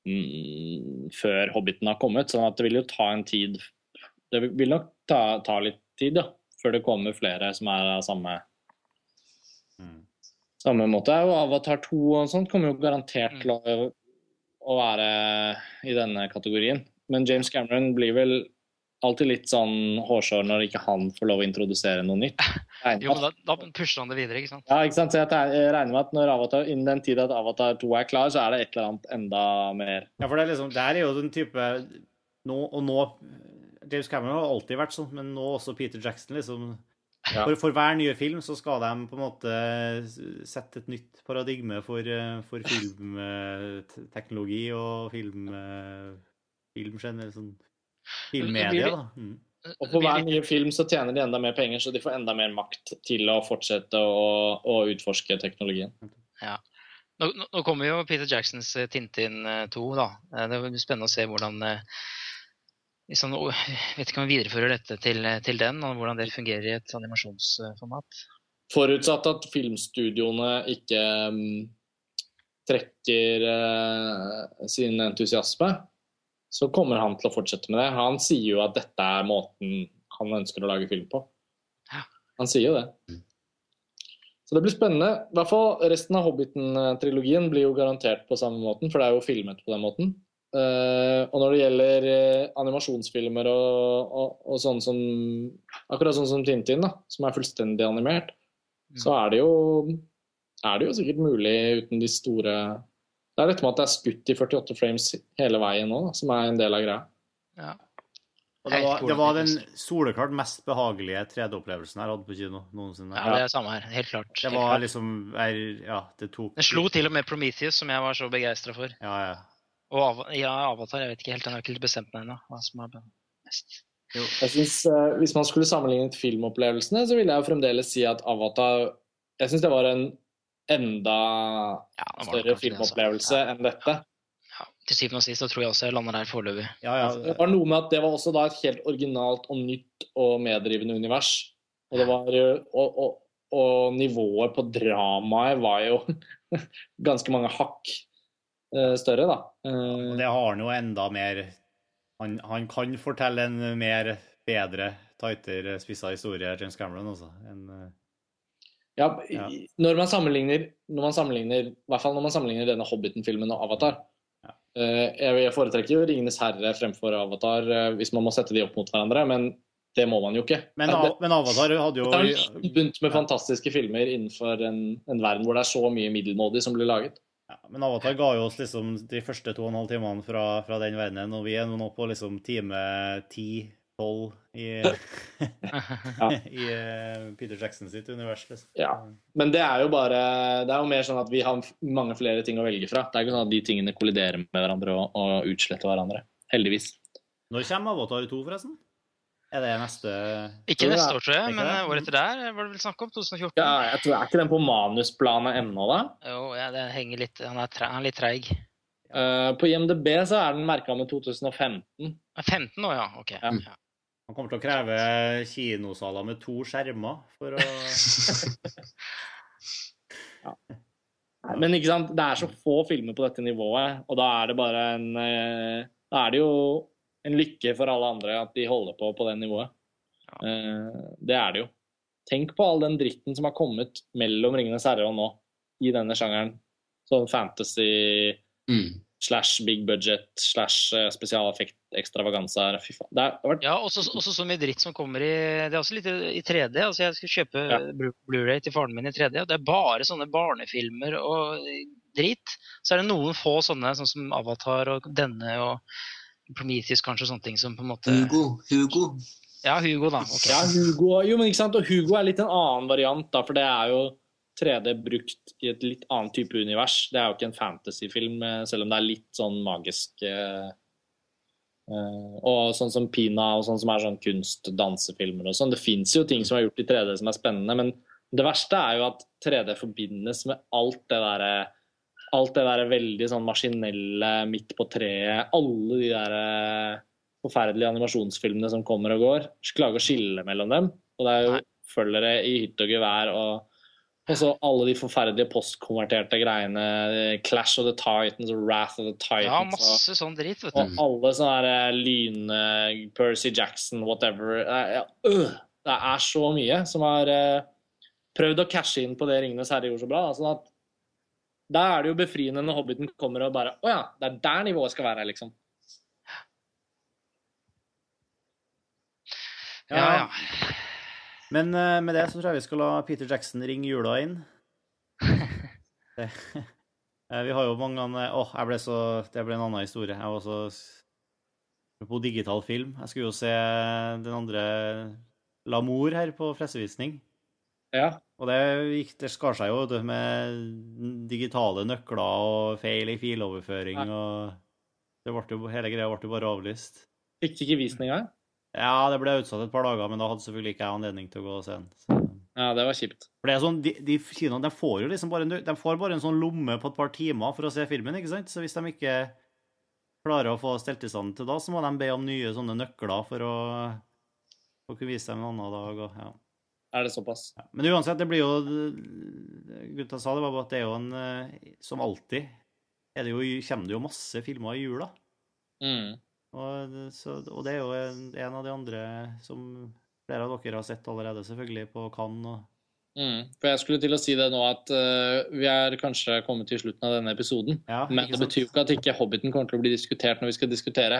mm, før Hobbiten har kommet, sånn at det vil jo ta en tid Det vil nok ta, ta litt tid, ja, før det kommer flere som er av samme
Mm.
samme måte. er jo Avatar 2 og sånt kommer jo garantert
Mm.
til å, å være i denne kategorien. Men James Cameron blir vel alltid litt sånn hårsår når ikke han får lov å introdusere noe nytt.
Jo, men da, da pusher han det videre, ikke sant?
ja, ikke sant? Så jeg regner med at når Avatar, innen den tid at Avatar 2 er klar, så er det et eller annet enda mer
Ja, for det er liksom, det er jo den type nå, Og nå James Cameron har alltid vært sånn, men nå også Peter Jackson, liksom.
Ja.
For, for hver nye film så skal de på en måte sette et nytt paradigme for, eh, for filmteknologi og film, eh, film generelt, sånn filmmedia, da. Mm.
Og på hver nye film så tjener de enda mer penger, så de får enda mer makt til å fortsette å, å utforske teknologien.
Nå, nå- nå kommer jo Peter Jacksons eh, Tintin eh, 2, da. Eh, Det blir spennende å se hvordan jeg vet ikke om han viderefører dette til, til den, og hvordan det fungerer i et animasjonsformat.
Forutsatt at filmstudioene ikke um, trekker uh, sin entusiasme, så kommer han til å fortsette med det. Han sier jo at dette er måten han ønsker å lage film på.
Ja.
Han sier jo det. Så det blir spennende. I hvert fall resten av Hobbiten-trilogien blir jo garantert på samme måten, for det er jo filmet på den måten. Eh, og når det gjelder uh, animasjonsfilmer og, og, og sånn som Akkurat sånn som Tintin, da, som er fullstendig animert, så er det jo er det jo sikkert mulig uten de store Det er dette med at det er skutt i 48 frames hele veien nå, da, som er en del av greia.
Ja.
Og det var, det var den soleklart mest behagelige 3D-opplevelsen jeg hadde på kino noensinne.
ja, det er samme her. Helt klart.
Det var liksom jeg, Ja, det tok
Den slo til og med Prometheus, som jeg var så begeistra for.
Ja, ja.
Og Av ja, Avatar, jeg vet ikke helt, jeg har ikke bestemt meg ennå. hva som er best.
Jeg synes, uh, Hvis man skulle sammenlignet filmopplevelsene, så ville jeg jo fremdeles si at Avatar Jeg syns det var en enda
Ja, var
større
filmopplevelse det, altså.
filmopplevelse enn dette.
Ja, til syvende og sist så tror jeg også jeg lander der foreløpig.
ja, ja.
Det var noe med at det var også da et helt originalt og nytt og meddrivende univers. Og, det var, og, og, og nivået på dramaet var jo ganske mange hakk større, da. Eh,
Og det har han jo enda mer Han, han kan fortelle en mer bedre, tightere, spissa historie, James Cameron, altså. eh,
Ja,
Ja.
Når man sammenligner når man sammenligner, i hvert fall når man sammenligner denne Hobbiten-filmen og Avatar
Ja.
eh, jeg, foretrekker jo 'Ringenes herre' fremfor Avatar eh, hvis man må sette de opp mot hverandre, men det må man jo ikke.
Men, men Avatar hadde jo
det er en bunt med fantastiske filmer innenfor en, en verden hvor det er så mye middelmådig som blir laget.
Ja, Men Avatar ga jo oss liksom de første to og en halv timene fra, fra den verdenen, og vi er nå på liksom time ti-tolv i, i eh, Peter Jackson sitt univers. Liksom.
Ja. Men det er jo bare Det er jo mer sånn at vi har mange flere ting å velge fra. Det er ikke sånn at de tingene kolliderer med hverandre og, og utsletter hverandre. Heldigvis.
Når kommer Avatar 2, forresten? Er det neste
Ikke neste år, tror jeg, men
det?
året etter der var det vel snakk om? 2014?
Ja, jeg tror, Er ikke den på manusplanet ennå, da?
Jo, ja, det henger litt Han er, tre, han er litt treig.
Uh, på IMDb så er den merka med 2015.
15 nå, ja. Ok.
Ja.
Ja.
Han kommer til å kreve kinosaler med to skjermer for å
Nei, Men ikke sant, det er så få filmer på dette nivået, og da er det bare en eh, Da er det jo en lykke for alle andre at de holder på på det nivået. Eh, det er det jo. Tenk på all den dritten som har kommet mellom 'Ringenes herre' og nå, i denne sjangeren. Sånn fantasy
Mm.
slash big budget slash eh, spesialeffekt ekstravaganzaer. Fy faen. Det har vært
Ja, også, også så mye dritt som kommer i Det er også litt i i 3D. altså Jeg skulle kjøpe
Ja.
Blu- Blu-ray til faren min i 3D, og det er bare sånne barnefilmer og drit. Så er det noen få sånne, sånn som Avatar og denne og Prometheus kanskje, og sånne ting som på en måte
Hugo, Hugo.
Ja, Hugo, da. Okay.
Ja, Hugo, jo, men ikke sant? Og Hugo er litt en annen variant, da, for det er jo 3D brukt i et litt annet type univers. Det er jo ikke en fantasyfilm, eh, selv om det er litt sånn magisk eh, eh, Og sånn som Pina og sånn som er sånn kunst, dansefilmer og sånn. Det fins jo ting som er gjort i 3D som er spennende, men det verste er jo at 3D forbindes med alt det derre Alt det der veldig sånn maskinelle midt på treet. Alle de der eh, forferdelige animasjonsfilmene som kommer og går. Klager å skille mellom dem. Og det er jo følgere i hytte og gevær og og så alle de forferdelige postkonverterte greiene. eh, Clash of the Titans og Wrath of the Titans.
Ja,
og-
masse sånn dritt, vet
og alle sånne lyn eh, Percy Jackson, whatever. Øh, det er så mye som har prøvd å cashe inn på det Ringenes herre gjorde så bra. Sånn at Da er det jo befriende når Hobbiten kommer og bare Å ja, det er der nivået skal være, liksom.
Ja, ja.
Men uh, med det så tror jeg vi skal la Peter Jackson ringe jula inn. Eh, vi har jo mange ganger Åh, jeg ble så Det ble en annen historie. Jeg var så på digital film. Jeg skulle jo se den andre L'amour her på pressevisning.
Ja.
Og det, gikk, det skar seg jo det med digitale nøkler og feil i filoverføring og det ble jo, Hele greia ble jo bare avlyst.
Fikk du ikke vist den engang?
Ja, det ble utsatt et par dager, men da hadde selvfølgelig ikke jeg anledning til å gå og se den. Så.
Ja, det var kjipt.
For det er sånn, de, de kinoene de får jo liksom bare de får bare en sånn lomme på et par timer for å se filmen, ikke sant? Så hvis de ikke klarer å få stelt i stand til da, så må de be om nye sånne nøkler for å, for å kunne vise dem en annen dag. Og, ja.
Er det såpass?
Ja. Men uansett, det blir jo Gutta sa det var bare at det er jo en eh, Som alltid er det jo, kommer det jo masse filmer i jula.
Mm.
Og, så, og det er jo en, en av de andre som flere av dere har sett allerede, selvfølgelig, på Cannes. Og,
Mm. For jeg skulle til å si det nå at uh, vi er kanskje kommet til slutten av denne episoden.
ja,
Men det
sant?
betyr jo ikke at ikke Hobbiten kommer til å bli diskutert når vi skal diskutere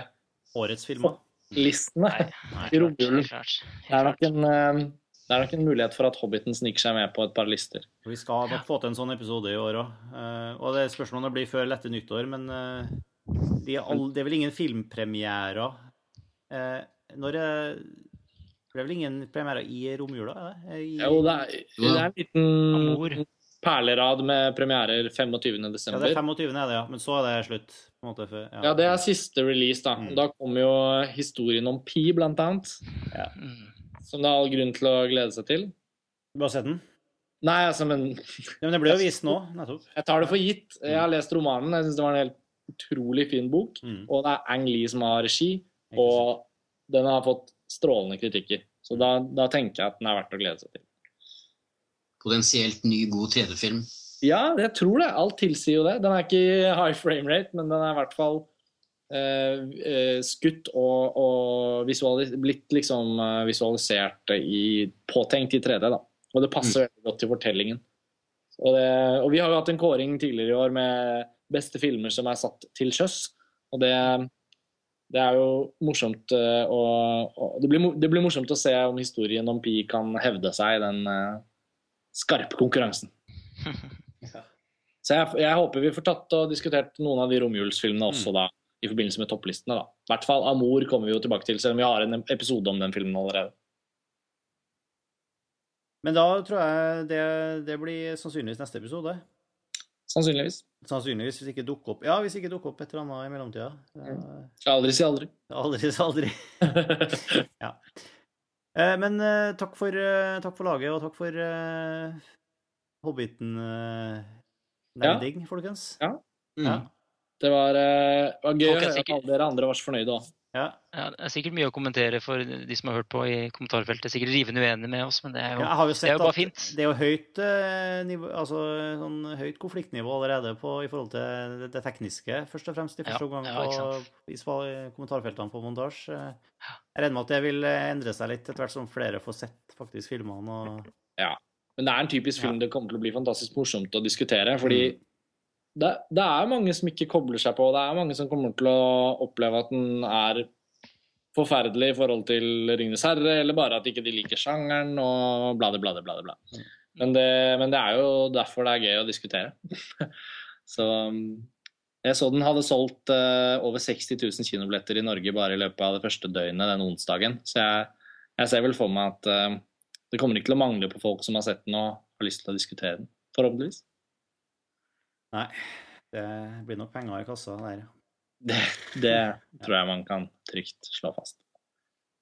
Årets filmer.
listene.
Nei, nei,
I
klart,
romjulen.
klart,
Det er, nok en, eh, det er nok en mulighet for at Hobbiten sniker seg med på et par lister.
Vi skal nok få til en sånn episode i år òg. og det er spørsmålet blir før lette nyttår, men eh, de er all, det er vel ingen filmpremierer eh, Når er Det er vel ingen premierer i romjula? er det? I,
Jo, det er, det er en liten
Amor.
perlerad med premierer 25.
ja, det er 25. er det, ja. Men så er det slutt. på en måte. For, ja.
Ja, det er siste release, da.
Mm.
Da kommer jo historien om Pi, blant annet.
Mm.
Som det er all grunn til å glede seg til.
Du har sett den?
Nei, altså, men
Ja, men det ble jo vist nå, nettopp.
jeg tar det for gitt. Jeg har lest romanen. Jeg syns det var en helt utrolig fin bok.
Mm.
Og det er Ang Lee som har regi, og den har fått strålende kritikker. Så da, da tenker jeg at den er verdt å glede seg til.
Potensielt ny, god 3D-film.
Ja, jeg tror det. Alt tilsier jo det. Den er ikke i high frame rate, men den er i hvert fall skutt og, og visualis blitt liksom eh, visualisert i Påtenkt i 3D, da. Og det passer veldig godt til fortellingen. Og, det, og vi har jo hatt en kåring tidligere i år med beste filmer som er satt til sjøs. Og det, det er jo morsomt å, det, blir, det, blir, morsomt å se om historien om Pi kan hevde seg i den skarpe konkurransen. Så jeg, jeg, håper vi får tatt og diskutert noen av de romjulsfilmene også, mm. da i forbindelse med topplistene. da. I hvert fall Amor kommer vi jo tilbake til, selv om vi har en episode om den filmen allerede.
Men da tror jeg det, det blir sannsynligvis neste episode.
Sannsynligvis.
Sannsynligvis, hvis ikke dukker opp Ja, hvis ikke dukker opp et eller annet i mellomtida.
Mm. Aldri si aldri.
Aldri si aldri. ja. Eh, men eh, takk for, eh, takk for, laget, og takk for uh, Hobbiten-nerding, ja. folkens.
Ja. Mm. ja. Det var, uh, var gøy å høre at alle dere andre var så fornøyde òg.
Ja. ja. Det er sikkert mye å kommentere for de som har hørt på i kommentarfeltet. Sikkert rivende uenige med oss, men det er jo,
ja,
det er jo bare fint.
Det er jo høyt, eh, nivå, altså, sånn høyt konfliktnivå allerede på, i forhold til det, det, tekniske, først og fremst, i første omgang på i kommentarfeltene på montasje. Jeg regner med at det vil endre seg litt etter hvert som flere får sett faktisk filmene. Og...
Ja, men det er en typisk film det kommer til å bli fantastisk morsomt å diskutere. fordi mm det, det, er mange som ikke kobler seg på. Det er mange som kommer til å oppleve at den er forferdelig i forhold til 'Ringenes herre', eller bare at ikke de liker sjangeren og bla, bla, bla. Bla. Men, det, men det er jo derfor det er gøy å diskutere. så jeg så den hadde solgt uh, over 60 000 kinobilletter i Norge bare i løpet av det første døgnet den onsdagen. Så jeg, jeg ser vel for meg at uh, det kommer ikke til å mangle på folk som har sett den og har lyst til å diskutere den. Forhåpentligvis.
Nei, det blir nok penger i kassa der.
Det, det tror jeg man kan trygt slå fast.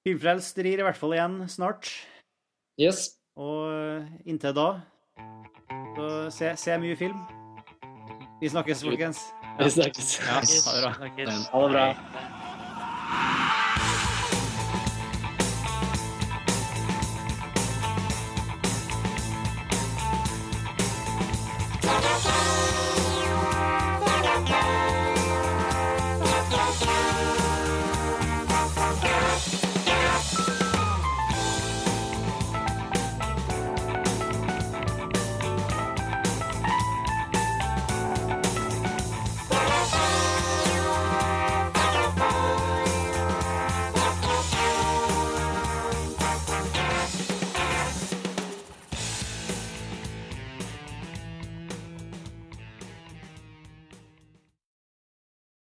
Filmfrelst rir i hvert fall igjen snart.
Yes.
Og inntil da så se, se mye film. Vi snakkes, folkens.
Vi snakkes.
Ja, ha det bra.
Ha det bra.